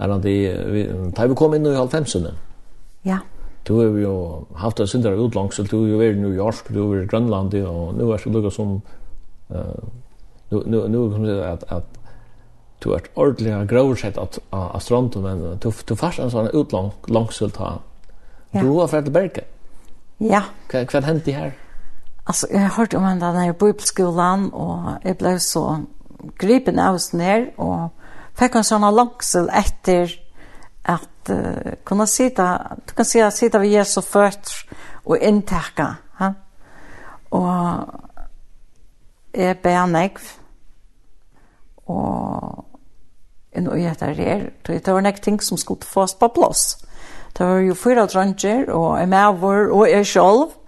B: Andrandi, vi, da vi kom inn i halvfemsene.
C: Ja.
B: Du har jo haft en syndere av utlangsel, du har jo vært i New York, du har vært i Grønland, og nå er det lukket som... Uh, nu nu nu kommer det att att du ordentlig ordentliga grovsett att av Stronton men du du først en sån utlång långsult
C: ha.
B: Du har vært att Berge.
C: Ja.
B: Vad hände här?
C: Alltså jag har hört om den där bibelskolan och jag blev så gripen av oss ner och fick en sån långsel efter att uh, kunna sitta du kan säga sitta vid Jesu fötter och intäcka ha? och jag ber nekv og en og jeg der er. Det var nekv ting som skulle fås på plass det var jo fyra dranger og en maver og jeg selv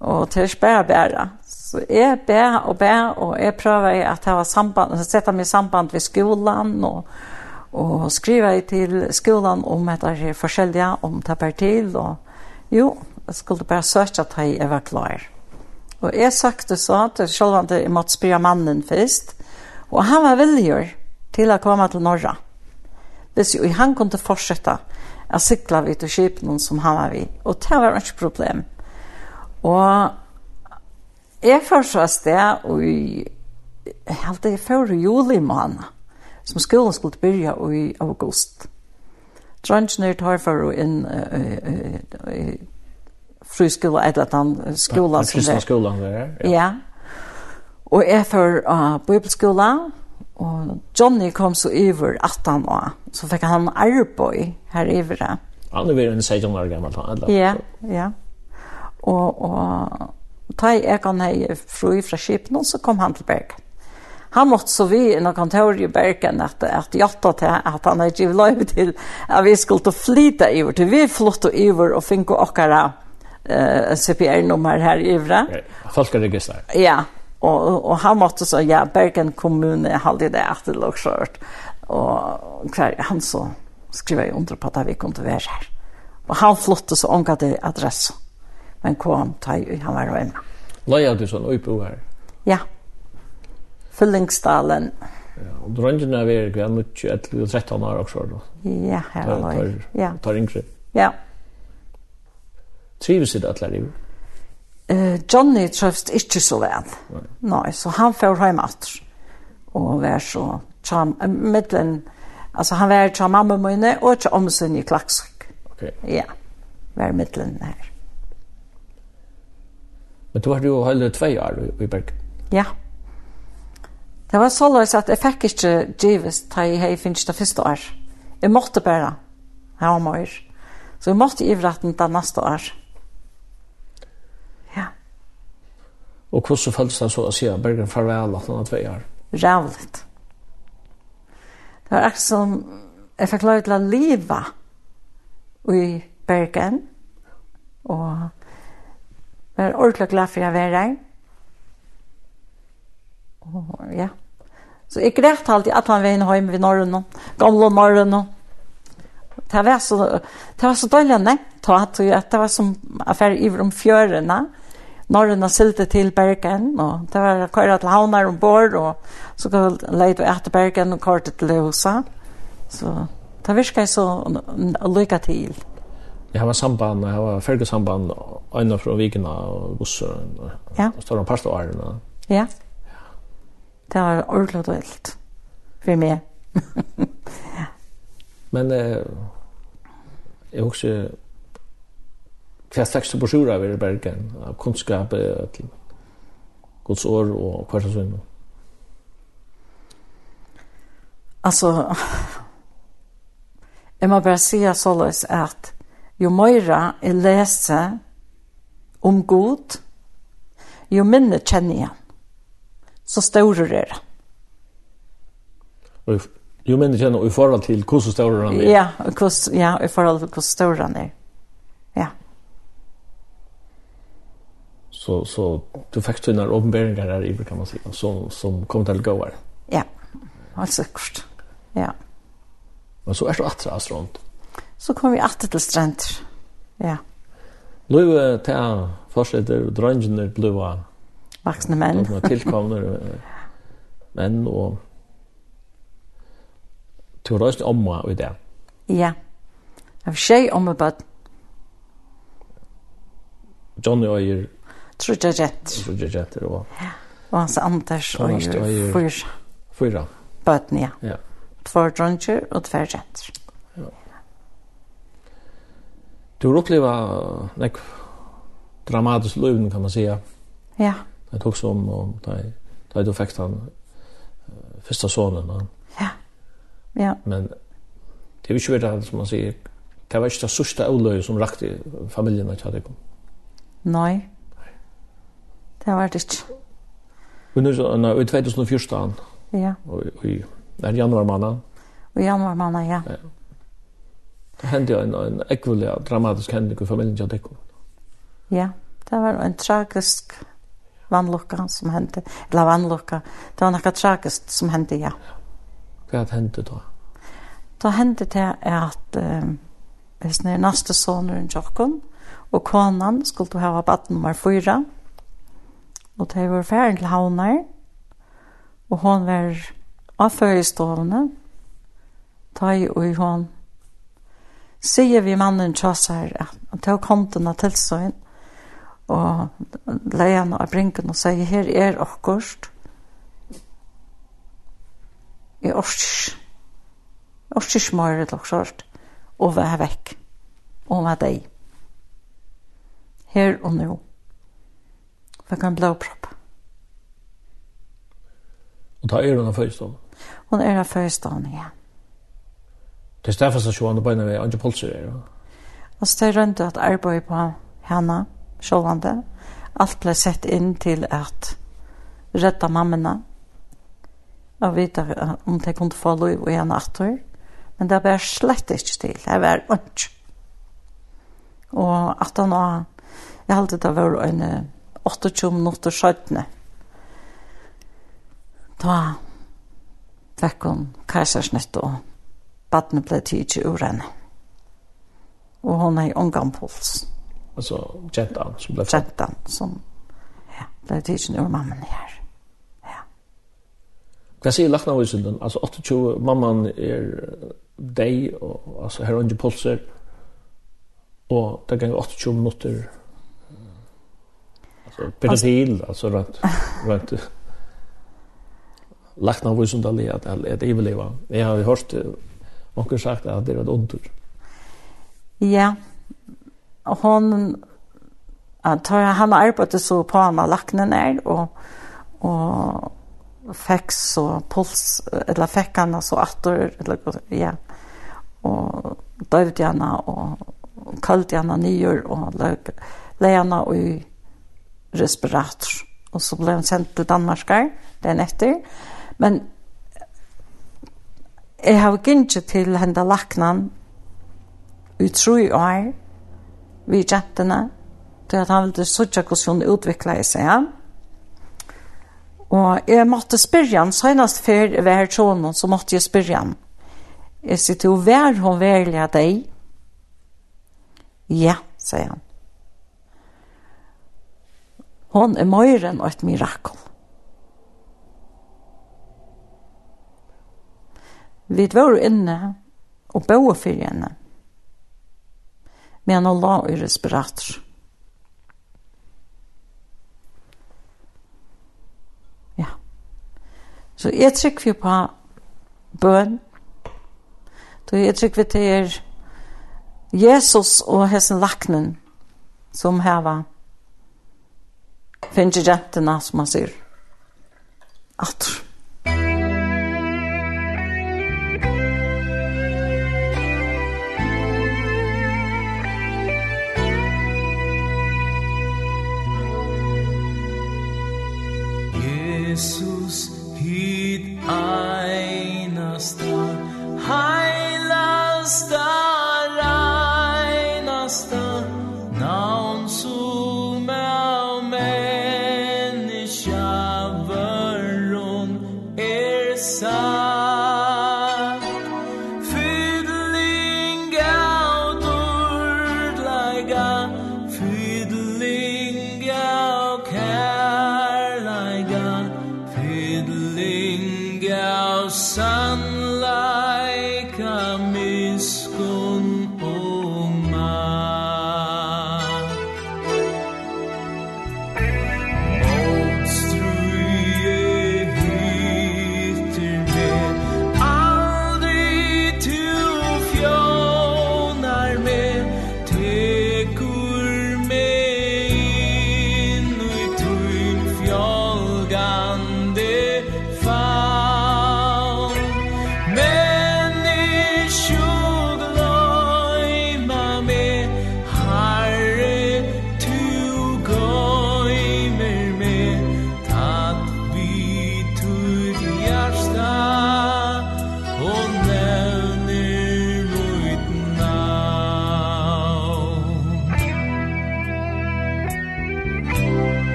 C: Og til ikke bare bare. Så jeg ber og ber, og jeg prøver at jeg har samband, så setter meg i samband ved skolan, og, og skriver til skolan om at det er forskjellige, om det er til, og jo, jeg skulle bare søke at jeg var klar. Og jeg søkte så, til selv om jeg måtte spørre mannen først, og han var villig til å komme til Norra. Hvis jo, han kunne fortsette å sikle vidt og kjøpe noen som han var vidt, og det var ikke problem. Og jeg først var sted, og jeg halte jeg før juli måned, som skolen skulle begynne i august. Trønsner tar for å inn i friskola, et eller annet skola.
B: Den kristne skolan der, ja.
C: Ja. Og jeg for uh, bibelskola, og Johnny kom så over 18 år, så fikk han arbeid her over det.
B: Han er ved en 16 år gammel, eller?
C: Ja, ja. Og, og ta i kan hei fru fra Kipen, så kom han til Bergen. Han måtte så vi i noen kontor i Bergen at, at jatta til at han hadde givet lov til at vi skulle flyta iver til. Vi flytta iver og finko okkara uh, CPR-nummer her
B: ivre. Folkeregistrar.
C: Ja, og, og han måtte så, ja, Bergen kommune hadde det etter lukkjørt. Og hver, han så skriver jeg under på at vi kunne være her. Og han flyttet så omgå til adressen men kom ta han var en.
B: Leia du sån uppe här.
C: Ja. Fyllingsdalen.
B: Ja, och dröngen är väl kvar mot 11 och 13 år också då.
C: Ja,
B: här
C: det. Ja.
B: Tar ingre.
C: Ja.
B: Trivs det att lära dig?
C: Eh Johnny trivs inte så väl. Nej, så han får hem åter. Och var så charm mitten alltså han var charm mamma mine och charm sin i klaxk.
B: Okej.
C: Ja. Var mitten här.
B: Men du har jo heller tve år i, i Bergen.
C: Ja. Det var så løs at jeg fikk ikke givet da jeg hei finnes det første år. Jeg måtte bare ha om år. Så jeg måtte i ivratten det neste år. Ja.
B: Og hvordan føltes det så å si at Bergen farvel at han har tve år?
C: Rævligt. Det var akkurat som jeg fikk lov til å leve i Bergen. Og var ordentlig glad for jeg var her. Og ja. Så jeg greit alltid at han var inne hjemme ved Norrøn, gamle Norrøn. Det var så, det var så dårlig nevnt at det var som affær i om fjørene. Norrøn silte til Bergen, og det var køret til havner ombord, og så leide vi etter Bergen og køret til Løsa. Så det virket så lykke til.
B: Jeg har samband, jeg har ferdig samband, øyne fra vikene og busser, og,
C: ja.
B: og står om parst og årene.
C: Ja. Det var ordentlig og helt, for meg. ja. [LAUGHS]
B: Men eh, jeg husker hva slags brosjura vi er i Bergen, av kunnskap, til Guds år og hva slags vinn.
C: Alltså, jag må bara säga sånn at jo meira jeg leser om god, jo minne kjenner jeg. Så større er det.
B: Jo minne kjenner i forhold til hvordan større han er?
C: Ja, hos, ja, i forhold til hvordan større han er. Ja.
B: Så, så du fikk sånne åpenberinger her i, kan man si, som, som kom til å gå her?
C: Ja, altså kort. Ja.
B: Men så er det atra rundt
C: så kom vi alltid til strender. Ja.
B: Løyve til forsetter og drøngene ble
C: vaksne menn.
B: Og tilkomne menn og to røst omma i det.
C: Ja. Jeg vil skje omma bad.
B: Johnny Øyer. Trudja
C: Jett. Trudja Jett,
B: og... Ja. Og
C: hans Anders og
B: Øyer.
C: Fyra.
B: Fyra.
C: Bøten, ja.
B: Ja.
C: Tvær drønger og tvær jenter.
B: Du har upplevt nek dramatisk liv, kan man säga.
C: Ja.
B: Det tog som om det du fick han första sonen.
C: Ja. Ja.
B: Men det är ju svårt som man säger. Det var inte det största olöjet som rakte familjen att jag kom.
C: Nej. Det var det inte.
B: Men nu så, i 2014.
C: Ja.
B: Och i januar månaden.
C: I januar månaden, ja.
B: Ja hendte hände en, en ekvulig dramatisk händning i familien til Dekko.
C: Ja, det var en tragisk vannlocka som hendte. Eller vannlocka. Det var noe tragisk som hendte, ja.
B: Hva Vad hände da?
C: Da hendte det at um, hvis ni nästa enn Jokkon og konan skulle ha varit nummer fyra. og det var ferdig til havner, og hon var av förestovne. Ta i och hon sier vi mannen tjåsar at han tar konten av tilsøyn og leierne av brinken og sier her er okkurst i orsk orsk smøyre til okkurst og vær vekk. Og vær deg. Her og nå. For kan blå propp.
B: Og da er hun av førstånd?
C: hun er av føyestaven igjen ja.
B: Det er derfor og sjående beina vi andre pulser er.
C: Og det er rundt at arbeid på henne, sjående, alt ble sett inn til at redda mammene, og vite om de kunne få lov i en atter, men det var slett ikke til, det var ikke. Og at han var, jeg halte det var en 28 minutter skjøttene, da fikk hun keisersnitt og badne ble tidsi ur henne. Og hon er i omgang puls.
B: Altså, jentan som ble født?
C: Jentan som ja, ble tidsi ur mammen her. Ja.
B: Hva sier lakna av usinden? Altså, 28, mamman er deg, og altså, her er ikke pulser, og det ganger 28 minutter altså, pedofil, altså, rent, rent, lagt av usinden at jeg vil overlever. Jeg har hørt Och har sagt att det var ett ontur.
C: Ja. Hon tar han arbetade så på han lacknen är och och fick så puls eller fick han så åter eller ja. Och dövde han och kallt han nyår och lök Lena och i respirator och så blev han sent till Danmark där den efter. Men Jeg har gynnset til henne laknan i tru år vi jentene til at han ville søtja hvordan hun utviklet seg. Ja? Og jeg måtte spørre han, senest før jeg var sånn, så måtte jeg spørre han. Jeg sier til hver hun verlig av deg. Ja, sier han. Hon er mer enn et mirakel. Vi var inne og boa for henne. Men hun la i respirator. Ja. Så jeg trykker vi på bøn. Så jeg trykker vi til Jesus og hessen laknen som heva finnes jentene som man sier. Atter.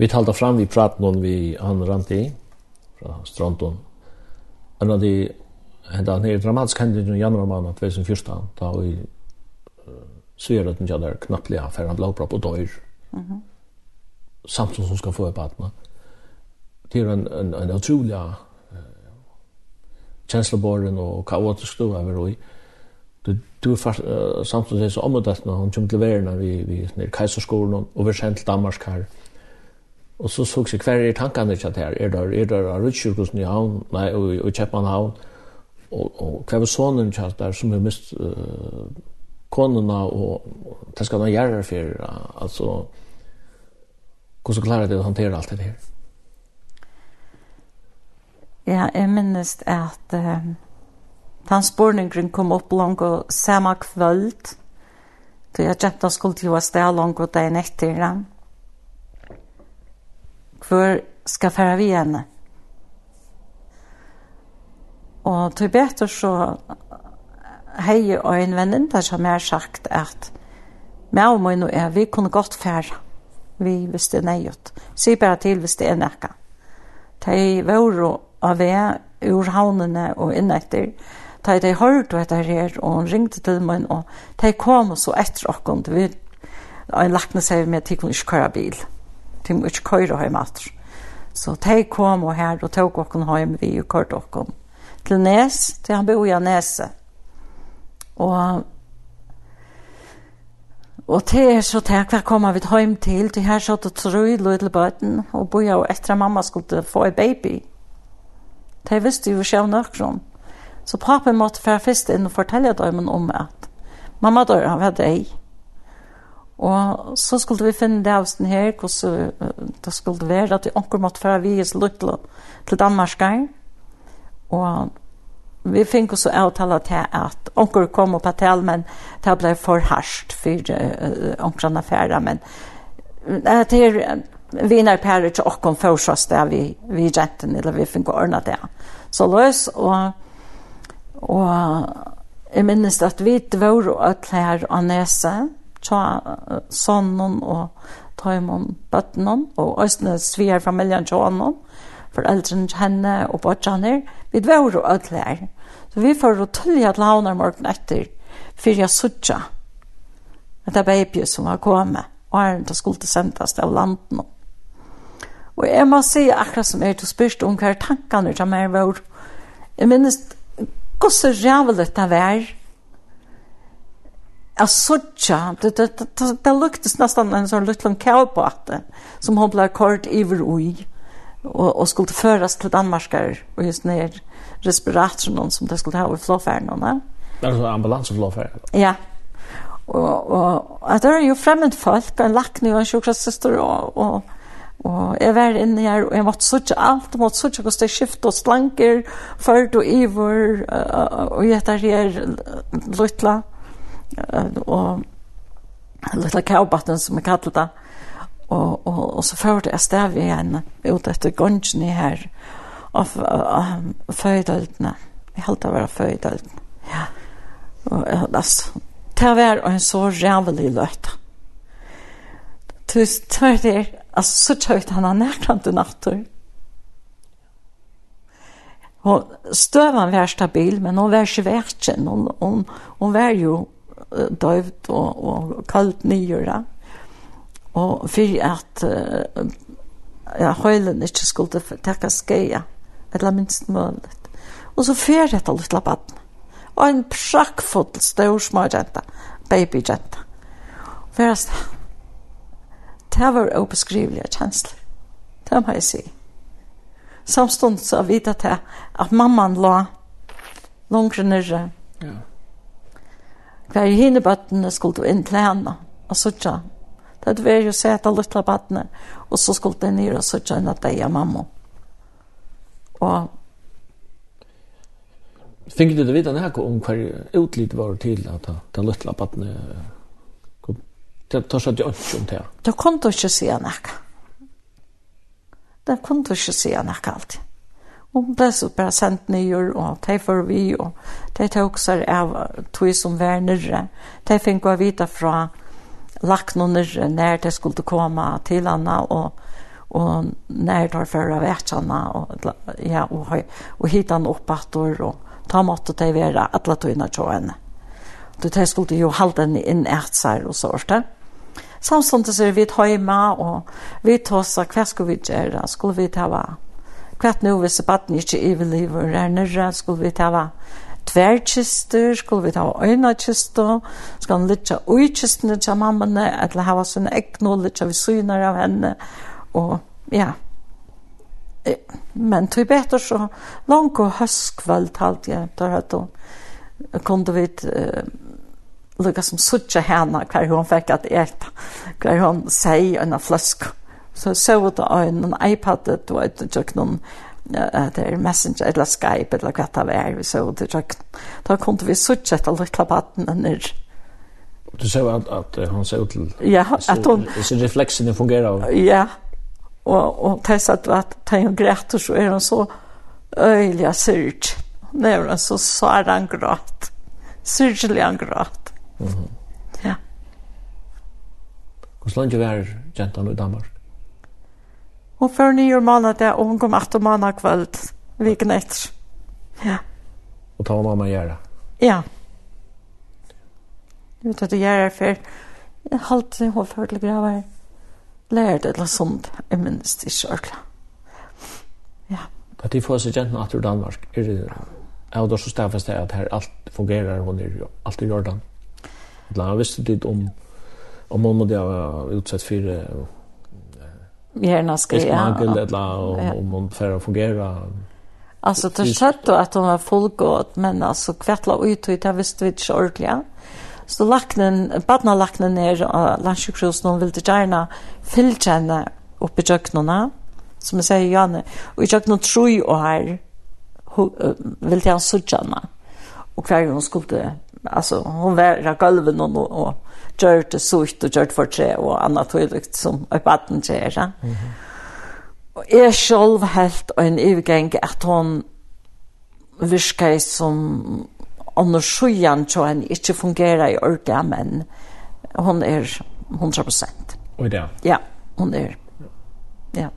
A: Vi
B: talte fram vi prat någon vi han ranti fra Strandon. Anna de henda han er dramatisk hending i januar månad 2014 da vi ser at den jadar knappliga for han blåpropp og døyr. Mm -hmm. Samt som skal få i batna. Det er en, en, en utrolig uh, kjenslebåren og kaotisk stå over i. Du, du er fast, uh, samt som det er så omødett når hun kommer til verden vi, vi nere keiserskolen og vi er sendt til Danmark her. Mm Og så såg seg hver er tankene ikke her. Er der, er det Rutskjurkusen i havn, nei, og, og i Kjeppmannhavn. Og, og hver er sonen ikke der som er mist uh, konene, og, og det skal man gjøre for. uh, Altså, hvordan klarer det å håndtere alt det her?
C: Ja, jeg minnes at uh, den spårningen kom opp langt og samme kvöld. Så jeg kjøpte skulle til å stå langt og det er nettere. Ja hvor skal fære vi henne. Og til bedre så hei og en venninne som er sagt at med og min og jeg, vi kunne godt fære vi hvis det er nøyot. Si bare til hvis det er nøyot. De var av vei ur havnene og innetter. De, de hørte etter her, og hun ringte til meg, og de kom så etter åkken. Vi, og en lakne seg med at de kunne ikke køre bil til må ikke køyre hjem etter. Så de kom og her og tog okken hjem vi og kørte okken til Nes, til han bor i Nese. Og Og til er så til hva kommer vi hjem til, til her så og trøy løy til bøten, og bo jo etter mamma skulle få en baby. De visste jo ikke nøkron. Så papen måtte være først inn og fortelle dem om at mamma dør, han var deg. Og så skulle vi finne det avsten her, hvordan det skulle være, at vi anker måtte fra vi i Lutlo til Danmark. Og vi fikk også avtale til at anker kom opp til, men det ble for harsht for uh, ankerne affære. Men uh, det er vinner Per ikke åkken først, det vi, vi renten, eller vi fikk ordne det. Så løs, og, og jeg minnes at vi dvor og alt her av neset, tja sonnen og taimon bøttenen og òsne svier familien tja honom, foreldrene henne og bortjaner, vi dvær og ødler. Så vi får å tullja til havner morgen etter, for jeg sutja at det er baby som var kommet, og er det skulle sendes av landen. Og jeg må si akkurat som jeg til spørst om hva er tankene som er vår. Jeg minnes, hvordan rævelig det var, Jag sådja, det, det, det, det luktes nästan en sån liten kavbate som hon blev kort iver i och, och skulle föras till Danmarkar och just ner respiratorn som det skulle ha i flåfärden. Alltså
B: ambulans och flåfärden?
C: Ja, og, og at det er jo fremmed folk, en lakne og en sjuksköterska og, og, og jeg var inne her, og jeg måtte sørge alt, jeg måtte sørge hvordan det skiftet og slanker, ført og iver, og jeg tar her løtla, og lilla kaubatten som jeg kallet det. Og, og, og så førte jeg stav igjen ut etter gongen her av føydøltene Jeg holdt å være føydøltene Ja. Og altså, det var en så rævelig løt. Tusen tvert er, altså så tjøyt han han nærkant i nattur. Og støvan var stabil, men hun var ikke verken. Hun, hun, hun var jo døvd og, og kaldt nyere. Og for at uh, ja, høylen ikke skulle takke skeia, eller minst mulig. Og så fer dette lille baden. Og en prakkfull stor småjenta, babyjenta. Først, det var obeskrivelige kjensler. Det må jeg si. Samstånd så vidt at, at mamman la langere nere.
B: Ja
C: Hver hinne bøttene skulle du inn til henne og sutja. Det var jo sett av lytte bøttene, og så skulle du ned og sutja at deg og mamma. Og
B: Finger du det vidt han om hver utlitt var til at den lytte bøttene Det tar seg ikke om det.
C: Det kunne du ikke si han Det kunne du ikke si han alltid. Og hun ble så bare sendt nyer, og de får vi, og de tok seg av tog som var nere. De fikk gå vite fra lagt noen nere, når de skulle komme til henne, og, og når de fører vet henne, og, ja, og, og hitte henne opp etter, og ta måtte de være alle togene til henne. Så de skulle jo holde henne inn et seg og sånt. Samtidig så er vi hjemme, og vi tar oss hva skulle vi gjøre? Skulle vi ta hva? kvart nu hvis baden ikke iverliver er nere, skulle vi ta hva tverkister, skulle vi ta hva øynekister, skal han lytte uikistene til mammene, eller ha sånne egn og lytte vi syner av henne, og ja. Men tog betur så langt og høstkvöld halt jeg, tar høyt hun, kunde vi uh, lukka som suttje henne hver hun fikk at eta, hver hun sier en fløsk, så så ut av en iPad du vet jag kan att det är Messenger eller Skype eller vad det var vi så det jag då kunde vi switcha till lilla patten ner
B: Du sa att, att han ser ut till
C: ja, att hon
B: så reflexen fungerar.
C: Ja. Och och testa att att ta en grätt och så är hon så öjliga surt. När men så sa han grått. Surgelig han grått. Mhm. Ja.
B: Hur länge var gentan i Danmark?
C: Hon för ni och manna det och hon kom att och manna kväll veckan efter. Ja.
B: Och ta mamma göra.
C: Ja. Du vet att det gör för halt sig hon för till gravar. Lärde eller sånt, jag minns det själva. Ja.
B: Att de får sig gentan att ur Danmark, är det Ja, då så stäffast det att här allt fungerar hon är allt i Jordan. Bland annat visste det om om hon måste ha utsatt för
C: hjärna ska jag.
B: Smagel
C: ja.
B: om hon får fungera.
C: Alltså det satt då att hon var fullgod men alltså kvartla ut och det visste vi inte ordentligt. Så laknen, badna laknen ner och landsjukhusen hon ville gärna fyllkänna uppe i köknarna. Som jag säger Janne. Och i köknarna tror jag här ville han sutja henne. Och kvar hon skulle, alltså hon var i golven och, och gjør det sutt og gjør det for tre og annet tydelig som et baden gjør. Ja? Mm -hmm. Og jeg selv helt og en ivgeng at hun virker som under sjøen så han ikke fungerer i ordet, men hun er 100 prosent.
B: Og det?
C: Ja, hun er. Ja.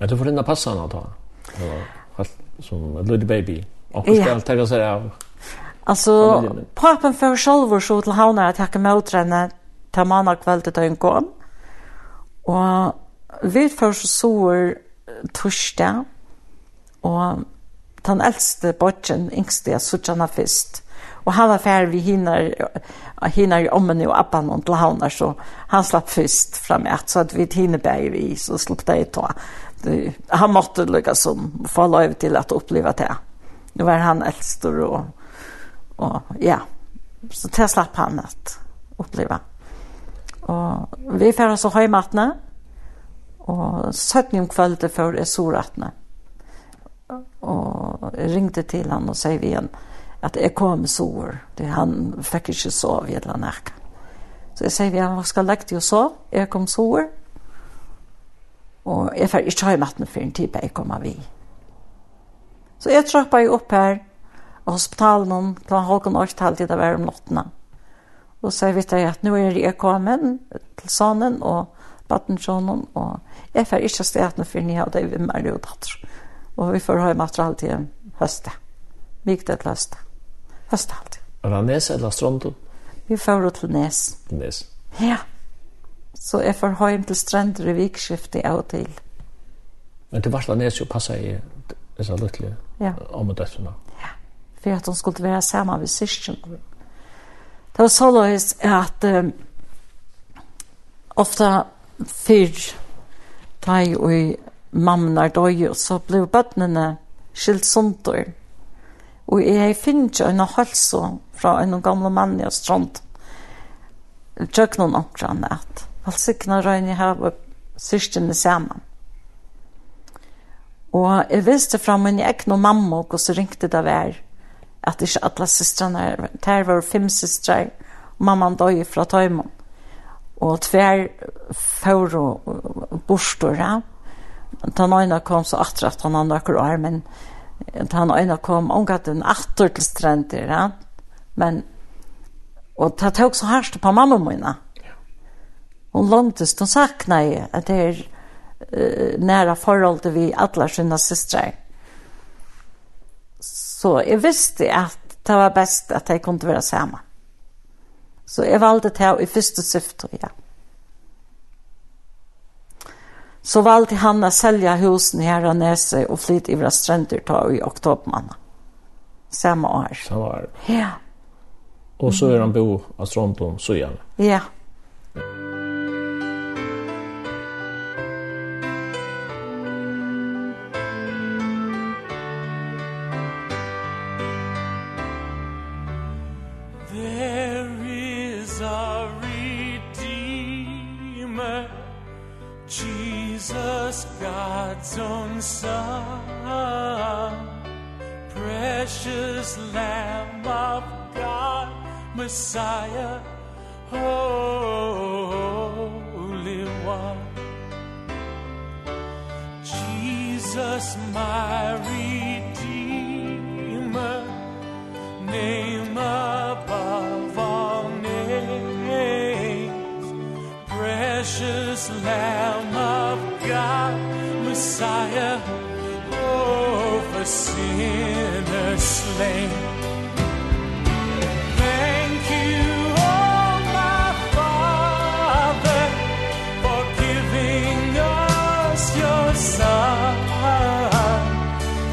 B: Ja, du får rinna passa henne da. Helt som en little baby. Og
C: hun
B: skal ja. tegge seg av
C: Alltså pappen för själva så till havna att tacka mot henne ta manna kväll till døgn kom. Och vi för så sår torsdag, och den äldste botchen yngste, jag såg henne först. Och han var färd vi hinner, hinner om henne och appan og till havner, så han slapp först fra så att vi hinner bäg vi, så slapp det i. Han måtte lykke som få lov till att uppleva det. Nu var han äldst och Och ja, så det slapp han att uppleva. Og vi får så ha og mattna. om sötning før kvället för är sorattna. Och ringde till han og sier vi igjen at jeg kom sår. Det han fikk ikke sove i et eller annet. Så jeg sier vi han skal legge til å sove. Jeg kom sår. Og jeg får ikke ha i matten en tid på jeg kommer vi. Så jeg trappet opp her hospitalen klant Håkon Årstal til det var om nottene. Og så vet jeg at nå er jeg kommet til sonen og badensjonen, og jeg får ikke stedet for ni av det vi mer og datter. Og vi får ha material til høstet. Myktet til høste. Høste alltid.
B: Var det Nes eller Strondon?
C: Vi får til Nes.
B: Nes?
C: Ja. Så jeg får hjem til Strender i vikskiftet av og til.
B: Men til Varsla Nes jo passer i disse lyttelige
C: ja.
B: om og døttene.
C: Ja för att de skulle vara samma vid syskon. Det var så att um, ofta fyrr taj och i mamnar døy, og så blev bøttene skilt sundur. Og jeg finner ikke en halse fra en gamle mann i Strand. Tjøk noen omkran at valsikna jeg har syrstene sammen. Og jeg visste fra min egen mamma, og så ringte det vær at ikke alle systrene, der var fem systre, og mamman døg fra tøymon. Og tver før og borstår, Den ene kom så atre at han andre akkur år, men den ene kom omgatt en atter til strender, ja. Men, og det tok så hardt på mamma mine. Hun låntes, hun sakna i at det er uh, næra forhold til vi alle sine systre. Ja Så jeg visste at det var best at jeg kunne være sammen. Så jeg valgte det i første syfte, ja. Så valgte han å selge husen her og nese og flytte i våre strender ta i oktobermannen. Samme år.
B: Samme år.
C: Ja.
B: Og så er han bo av Strondum, så gjerne.
C: Ja.
A: Ja. us God's own Son Precious Lamb of God Messiah Holy One. Jesus my Redeemer Name above all names Precious Lamb of God, Messiah, oh, for sinners slain. Thank you, oh, my Father, for giving us your Son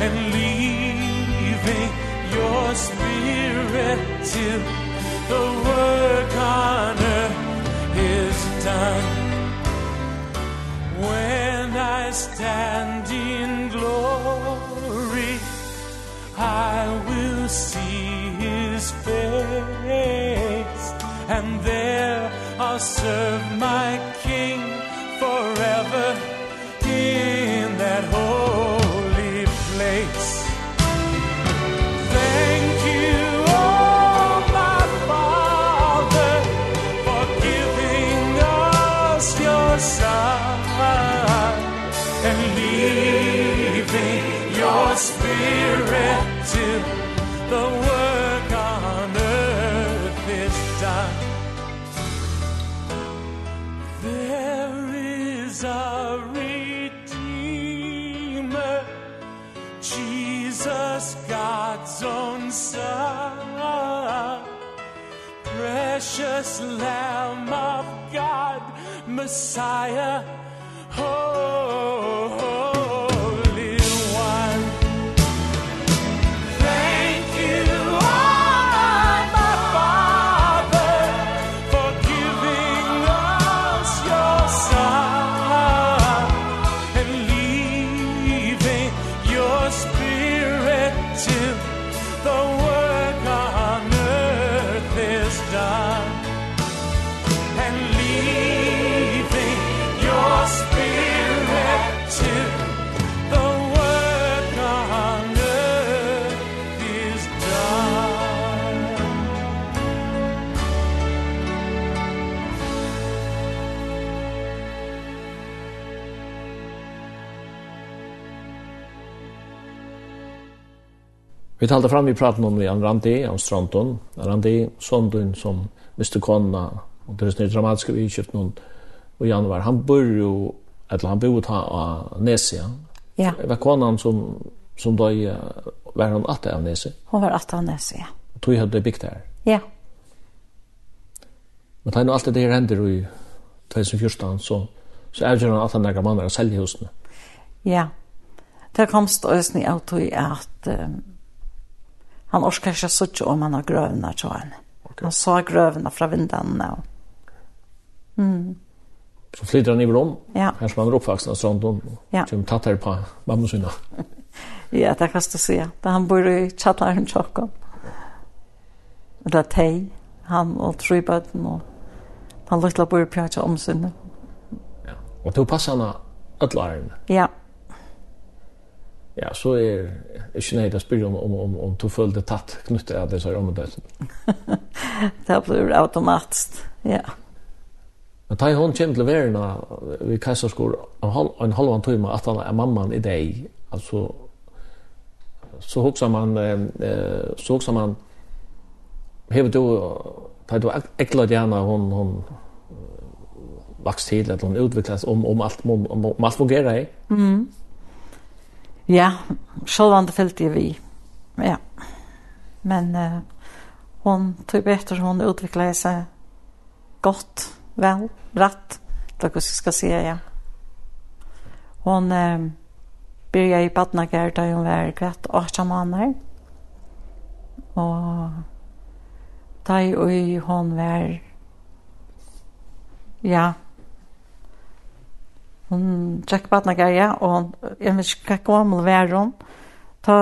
A: and leaving your Spirit till the work on earth is done. When stand in glory. I will see his face and there I'll serve my king forever. In precious Lamb of God, Messiah, oh,
B: Vi talte fram, vi pratet om Jan Randi, om Stronton, Randi, Sondun som miste kona, og det er sånn dramatiske vi kjøpt noen i januar. Han bor jo, eller han bor ta av Nesia.
C: Ja.
B: Det var konan som, som da var han atta av Nesia.
C: Hon var atta av Nesia, ja.
B: Og tog hadde bygd her?
C: Ja.
B: Men det er nå alltid det her hender i 2014, så, så er han at han nærmere mann er å selge husene.
C: Ja. Det komst også av tog at um, han orskar ikke så om han har grøvene til han. Okay. Han sa grøvene fra vindene. Og... Mm.
B: Så flytter han i bron,
C: ja.
B: her som han er oppvaksen av stranden,
C: ja.
B: som tatt her på mamma sina. [LAUGHS]
C: ja, det kan du säga. Da han bor i Tjatlaren Tjokken. Det er Tei, han og Trybøten, og han lukter bor i Pjatja om sinne.
B: Ja. Og du passer henne ødlærerne?
C: Ja.
B: Ja. Ja, så är jag känner å spørre om om om om du följde tatt knyttet av det så om det.
C: det blir automatiskt. Ja.
B: Men da hon kommer til verden vi kassar skor en halv en halv en timme att han er mamman i dig. Alltså så huxar man eh så huxar man hever du da du ekla gjerne hon hon vaks til at hon utviklas om om alt, om, om, om allt fungerar. Mm.
C: Ja, sjølvande fyllte jeg vi. Ja. Men uh, hon tog bättre hon utvecklade sig gott, väl, rätt. Det jag ska säga, ja. Hon uh, började i Badnagar där hon var kvätt 18 månader. Og da och hon var ja, Hon tjekk på atna og jeg vet ikke hva gammel var hon. Ta,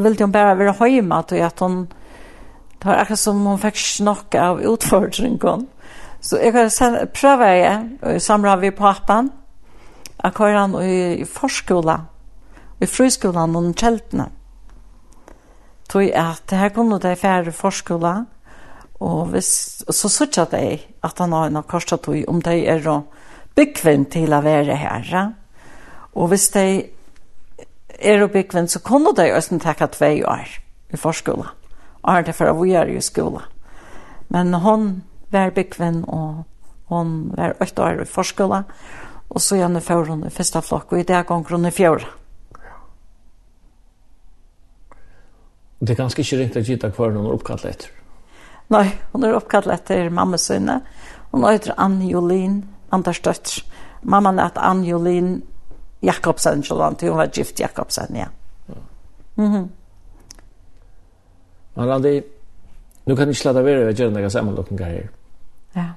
C: ville hon bare være hjemme, til at hon, det var akkurat som hon fikk snakk av utfordringen. Så jeg kan prøve jeg, samla vi pappan, jeg kører han i forskola, i friskolan og kjeltene. Tog at det her kunne de færre forskola, og, hvis, og så sørte jeg at han har en korset tog om de er og byggvinn til å være herre. Og hvis de er og byggvinn, så kunne de også takke tvei år i forskola. Og er det for å være i skola. Men hon var byggvinn, og hon var åtte år i forskola. Og så gjerne får hun i første flokk, og i det gong hun i fjorda.
B: Det er ganske ikke riktig å gitte hva hun er etter.
C: Nei, hon er oppkallet etter mammasønne. Hun heter Anne Jolin Anders døtter. Mamma er at Ann-Jolin Jakobsen, til hun var gift Jakobsen, ja. Mm -hmm.
B: Men Randi, nu kan du ikke lade være ved å gjøre noen sammenlokninger her.
C: Ja.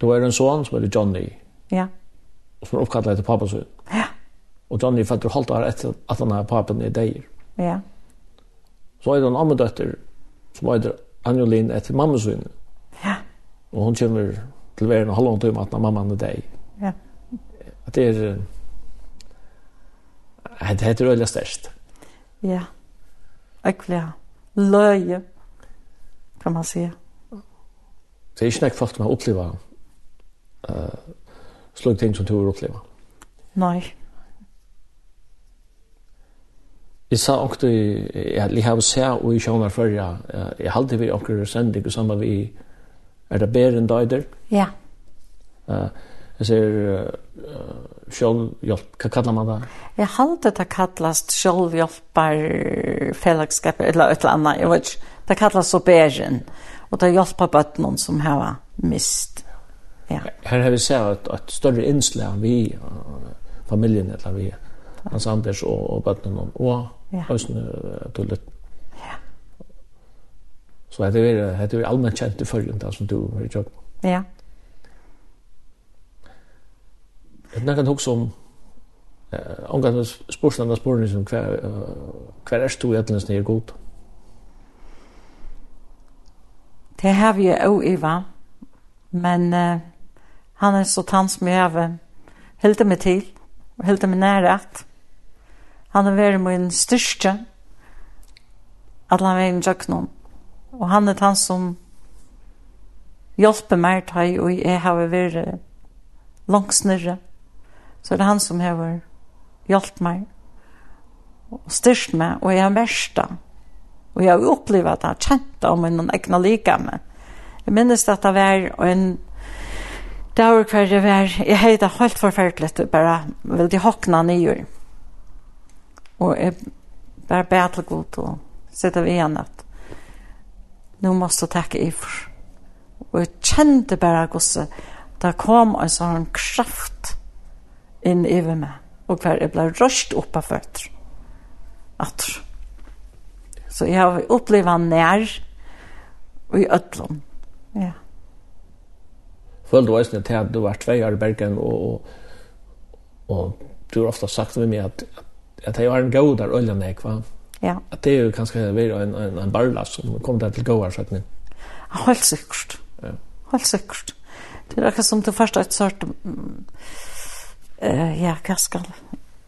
B: Du er en son som heter Johnny.
C: Ja.
B: Og som er oppkattet etter pappa sin.
C: Ja.
B: Og Johnny fatter halvt år etter at han er pappen i deg.
C: Ja.
B: Så er det en ammedøtter som heter Anjolin etter mamma sin.
C: Ja
B: Og hun kommer til å være en halvann time at mammaen er deg.
C: Ja.
B: At det er... Det heter øyla størst.
C: Ja. Ekkelig. Løye, kan man si.
B: Det er ikke nek folk som har opplevd uh, slik ting som du har opplevd.
C: Nei.
B: Jeg sa også, jeg har sett og jeg skjønner før, jeg har alltid vært akkurat sendig og sammen med Er det bedre enn døyder?
C: Ja.
B: Uh, jeg ser uh, sjølvhjelp, hva kallar man det?
C: Jeg halte det kallast sjølvhjelpar fellesskap, eller et eller annet, jeg vet ikke. Det kallast så beren, og det hjelper bare noen som har mist. Ja.
B: Her har vi sett et, et større innslag vi, uh, familien, eller vi, Hans Anders og, og bøttene, og, og
C: ja.
B: Østene, uh, Så det är det är allmänt känt i följden där som du har gjort.
C: Ja.
B: Det någon också om eh angår sportslanda sporten som kvar kvar är stor egentligen är god.
C: Det har vi ju Eva. Men uh, han är så tans med över helt med till och helt med nära att han är väl min största att han är en jacknon. Mm Og han er han som hjelper meg til og jeg har vært langs nere. Så det er han som har hjulpet meg og styrt meg, og jeg har mest da. Og jeg har opplevd at jeg har kjent om en egna like med. Jeg minnes at det var en dag hvor jeg var, jeg hadde det helt forferdelig, bare veldig hokna nyer. Og jeg bare bedre god og sitte ved igjen at nu måste jag i ifrån. Og jeg kjente bare hvordan det kom en sånn kraft inn i meg. Og hver jeg ble røst opp av føtter. Atter. Så jeg har opplevd han nær og i ødlom. Ja.
B: Følte du også til at du var tvei år i Bergen og, og, og du har ofta sagt med meg at, at jeg har en god der øljene, ikke hva?
C: Ja
B: Ja. Att det jo kanskje vært en en en barlas som kommer der till goar så att.
C: Helt säkert.
B: Ja.
C: Helt säkert. Det er akkurat som det första ett sort eh ja, kanske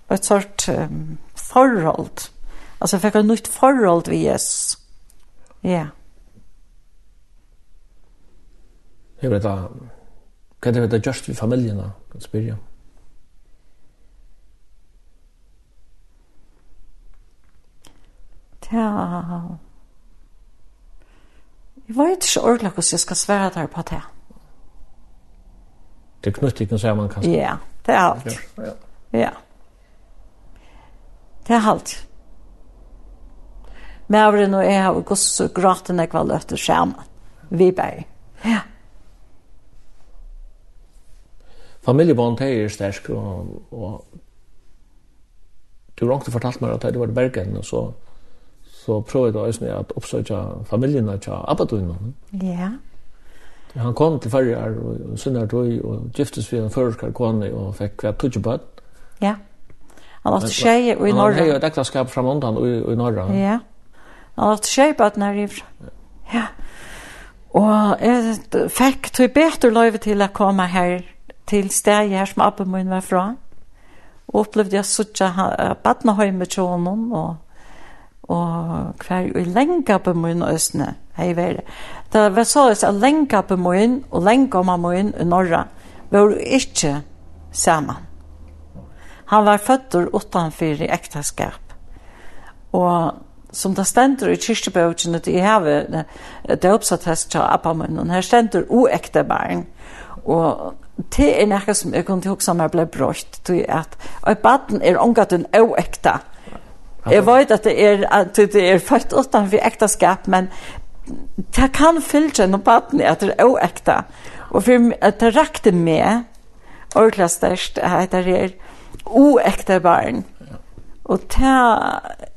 C: ett sort um, förhåll. Alltså fick jag nytt forhold vi Jesus. Ja.
B: Hur vet Hva er det vara just familien da? Kan spyrja.
C: Ja. Jeg vet ikke ordentlig hvordan jeg skal svære der på det.
B: Det er knytter ikke noe man kan
C: Ja, det er alt.
B: Ja.
C: ja. Det er alt. Mævren og jeg har gått så gråten jeg var løtt til skjermen. Vi bare. Ja.
B: Familiebånd er sterk, og, og du har ikke fortalt meg at du var i Bergen, og så så prøvde jeg også at oppsøke familien av Abadun.
C: Ja.
B: Han kom til Farjar og Sunnar Døy og giftes vi en førerskar kone og fikk hver kvart tudjebad.
C: Ja. Han har hatt tjej i Norra.
B: Han har et ekteskap fra Mondan i, i Norra.
C: Ja. Han har hatt på bad nær ifra. Ja. Og jeg fikk tog bedre løyve til å komme her til stedet her som Abba min var fra. Og opplevde jeg suttje badnehøyme tjonen og og hver i lenga på min østene hei vere. Det var så at lenga på min og lenga om min i norra var jo ikke sammen. Han var født utanfor i ekteskap. Og som det stender i kyrkjebøkene til jeg har hest til Abbamun, og her stender uekte barn. Og det er noe som jeg kunne huske meg ble brøtt, til at og baden er omgatt en uekte barn Jeg vet at det er, at det er født utenfor ekteskap, men det kan fylle noe baden at det er oekta. Og for at det rakte med, ordentlig størst, at det er oekta barn. Og det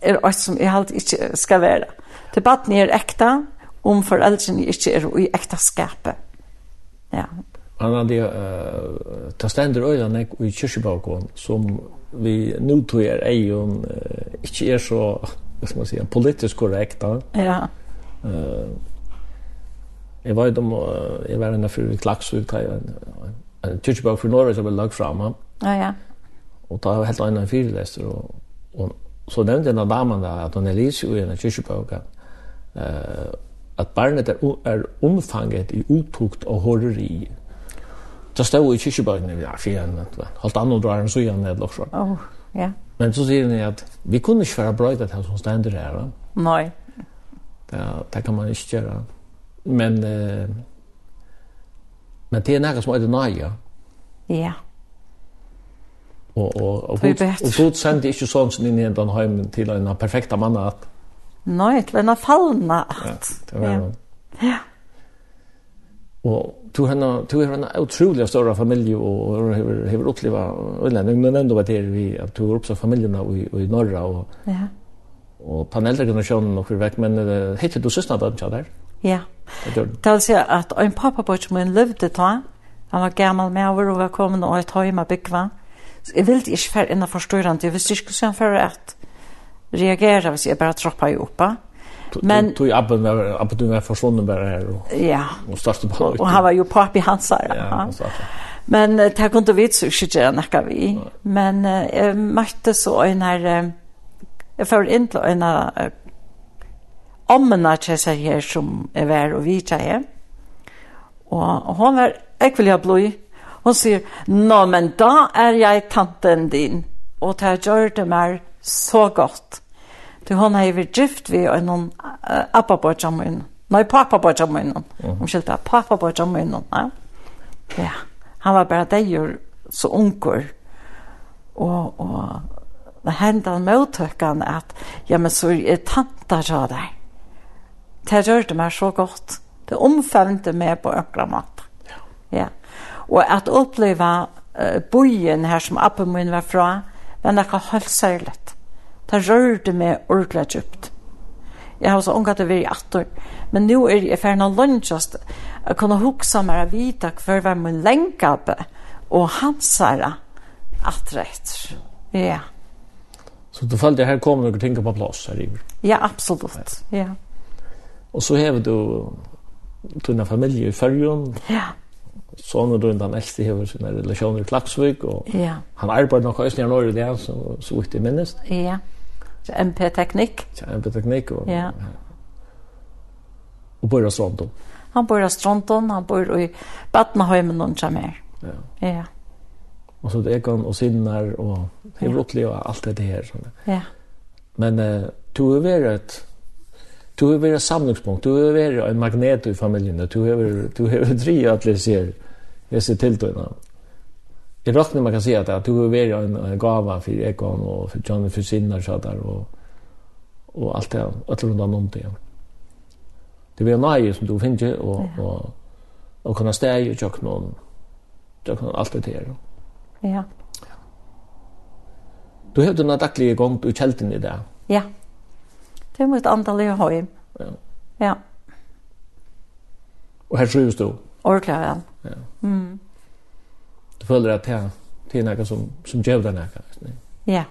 C: er alt som jeg alltid ikke skal være. Det baden er ekta, om foreldrene ikke er i ektaskapet. Ja.
B: Anna, det, uh, det stender øyne i kyrkjebakon som vi nu tror jag är ju inte är så vad ska man säga politiskt korrekt då.
C: Ja.
B: Eh uh, jag var de jag var inne för klax så tror jag en touchball för Norwich har lagt fram. Ja
C: ja. Och
B: då har jag helt annan fyrläster och och så nämnde den damen där att hon är Elise och en touchball eh att barnet är, är omfanget i otukt och horrori. Da stod i kyrkjebøkene, ja, fyrir holdt halvt annet drar en sujan ned lorsvar.
C: Oh, ja.
B: Men så sier ni at vi kunne ikke være brøyt at som stender her.
C: Nei.
B: Det, det kan man ikke gjøre. Men, eh, men det er noe som er det nøye.
C: Ja.
B: Og, og, og,
C: og,
B: og Gud sendte ikke sånn som inn i den heimen til en perfekta mann at
C: Nei, til en fallna at.
B: Ja, det var
C: ja. ja.
B: Og, du har du har en otroligt stor familie og har har uppleva Irland men ändå vad det vi at du har uppsatt familjerna i i norra og
C: ja.
B: Och panelgenerationen och og vekk, men hittar du systrarna við inte där?
C: Ja.
B: Det
C: vill säga att en pappa på som en levde ta han var gammal med og var kommen og ett hem att. Så jag vill inte för en förstörande jag visste inte hur han för att reagera hvis jag bara troppa i uppa. Men
B: tog abben var abben du försvunnen bara här och
C: ja.
B: Och startade på.
C: Och han var ju pappi hans
B: Ja,
C: Men det kunde vi skulle skicka näka vi. Men jag mötte så en här jag får inte en här omna tjessa här som är vär och vi tjejer. Och hon var ekvilja blöj. Hon sier, nå, men da er jeg tanten din. Og det gjør det meg så godt. Du hon har vært gift vi og noen uh, abba-bortja min. Nei, pappa-bortja min. Mm. Omkjelta, pappa-bortja min. Ja. ja, han var bare ju så unger. Og, og det hendte han møttøkken at, ja, men så er tanta så der. Det rørte meg så godt. Det omfavnte meg på økla mat. Ja. ja. Og at oppleva uh, bojen her som appen min var fra, var noe helt særlig. Det rørte meg ordentlig djupt. Jeg har så også omgatt det i atter, Men nå er jeg ferdig noen lønnsjøst. å kunne huske meg å vite hver hver min lengkappe og hans herre attrett. Ja.
B: Så du følte her kom noen ting på plass her i?
C: Ja, absolutt. Ja.
B: Og så har du tunne familie i Førjun.
C: Ja.
B: Sånn Sånne du den eldste hever sine relasjoner i Klaksvik. Og
C: ja.
B: han arbeider nok også i Norge det, så, så vidt jeg minnes.
C: Ja. Ja.
B: MP-teknikk. Ja, MP-teknikk. Og,
C: ja.
B: og bor i Stronton.
C: Han bor i Stronton, han bor i Batnahøymen og mer.
B: Ja.
C: ja.
B: Og så det kan og sinner og hevrotlig ja. og alt det her. Sånn.
C: Ja.
B: Men uh, du har vært et Du har vært samlingspunkt, du har vært en magnet i familien, du har vært drivet at det ser, det ser tiltøyene. Det är rakt när man kan se at du har vært en, en gava for Ekon og for Johnny för Sinnar så där och och alt det allt runt om det. Det blir nøye som du finner og,
C: ja.
B: og och kunna stäja i kökna och jag kan allt det her.
C: Ja.
B: Du hade en daglig gang ut kjelten i det.
C: Ja. Det er mitt antal jag høy.
B: Ja.
C: Ja.
B: Og her trives du?
C: Orklar, ja.
B: Ja. Mm føler at det er noe som, som gjør det noe.
C: Ja.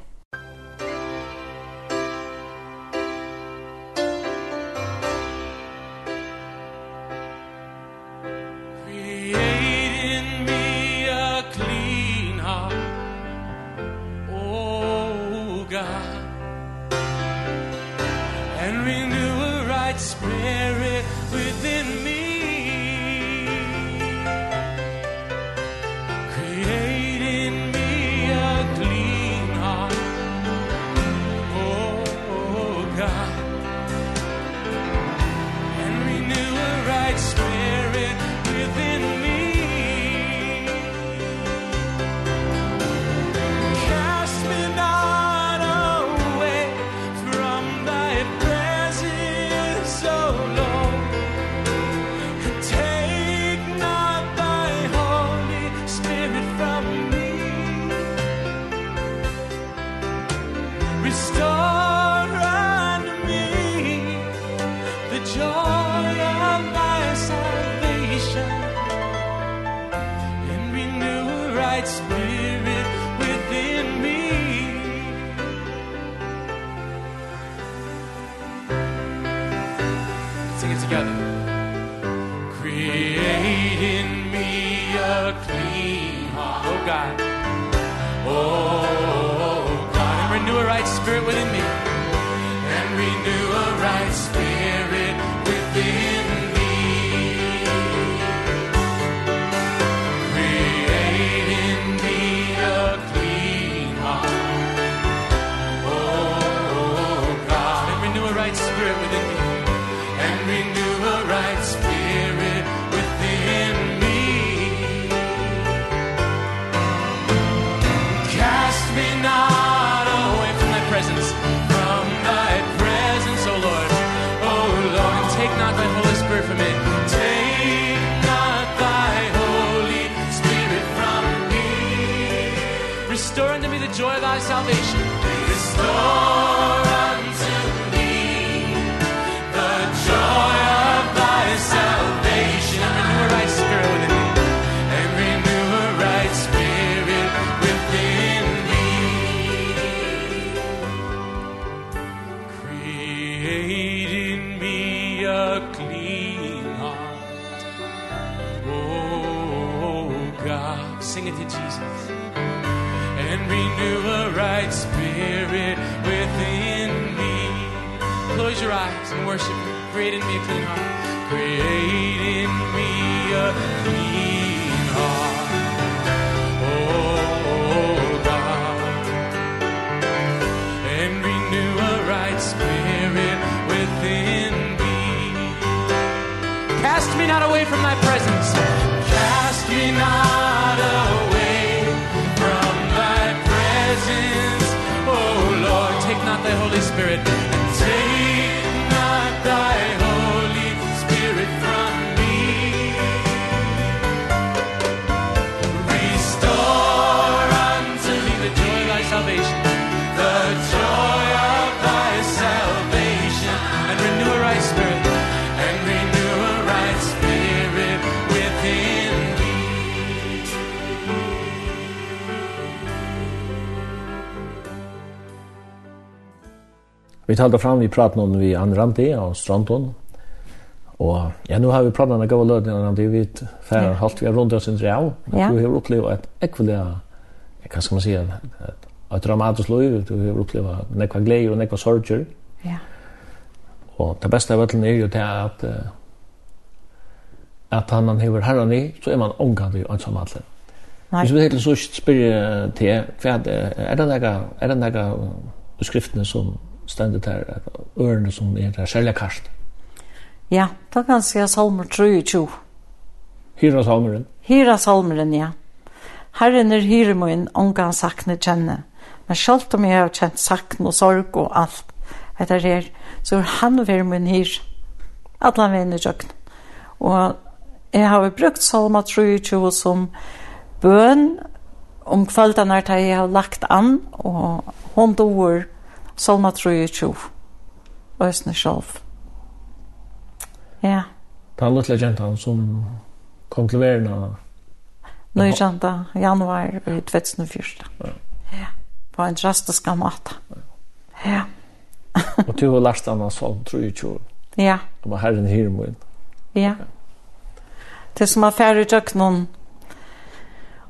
B: Vi talte fram, vi pratet om vi Anne Randi og Strandon. Og ja, nu har vi pratet om det gode lødene, Anne Randi, vi færre
C: ja.
B: halvt vi har rundt oss en real.
C: Ja.
B: Du har opplevd et ekvelig, hva skal man si, et, et dramatisk liv, du har opplevd nekva glede og nekva sorger.
C: Ja.
B: Og det beste av vettelen er jo til at at han han hever herran i, så er man omgant i
C: ansamhandlen.
B: Hvis vi helt så spyrir til, hva er det nega, er det nega skriftene som stendet der ørene som er der særlig karst.
C: Ja, da kan jeg si salmer 23.
B: Hyra salmeren?
C: Hira salmeren, ja. Herren er hyre min, ångan sakne kjenne. Men selv om jeg har kjent sakne og sorg og alt, etter her, så er han ved min hyr. Alle veien i kjøkken. Og jeg har brukt salma 23 som bøn om kvelden her til jeg har lagt an, og hun dår Salma 23. Øsne sjálf. Ja.
B: Ta Den lille jentan som kom til verden av...
C: Nå jenta, januar 2004. Ja. ja. På en drastisk måte. Ja.
B: Og du har lært denne salm 23.
C: Ja.
B: Det var herren her min.
C: Ja. Det som er ferdig i døgnet.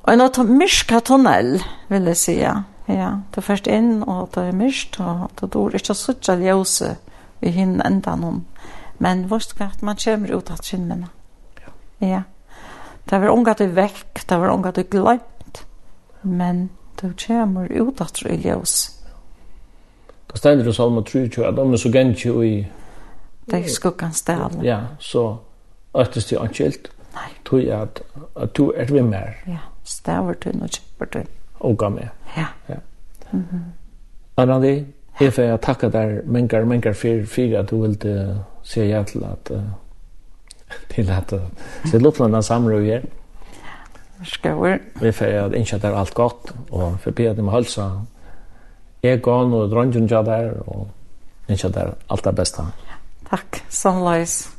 C: Og en av myrka tunnel, vil jeg si, ja Ja, du først inn, og det er mørkt, og det er ikke så ikke ljøse i hinn enda noen. Men vårt kvart, man kommer ut av skinnene. Ja. ja. Det var unga du vekk, det var unga du glemt, men du kommer ut av tru
B: ljøs. Det stender i Salma 23, at om er så gant jo i...
C: Det er skuggan stedene.
B: Ja, så øttes det anskilt.
C: Nei.
B: Tog jeg at, at du er vi mer.
C: Ja, stedet du, nå kjemper du.
B: Og gav meg.
C: Ja.
B: Ja. Mhm. Mm Arnaldi, jeg får takke deg mengar, mengar for for at du ville se ja til at uh, [LAUGHS] til at uh, se Lutland samrøyer.
C: Skåur.
B: Vi får at innkjøtt det er alt godt, og for be at de må hølse Egon og dronjen der, og ikke det alt det beste.
C: Takk, sånn løs.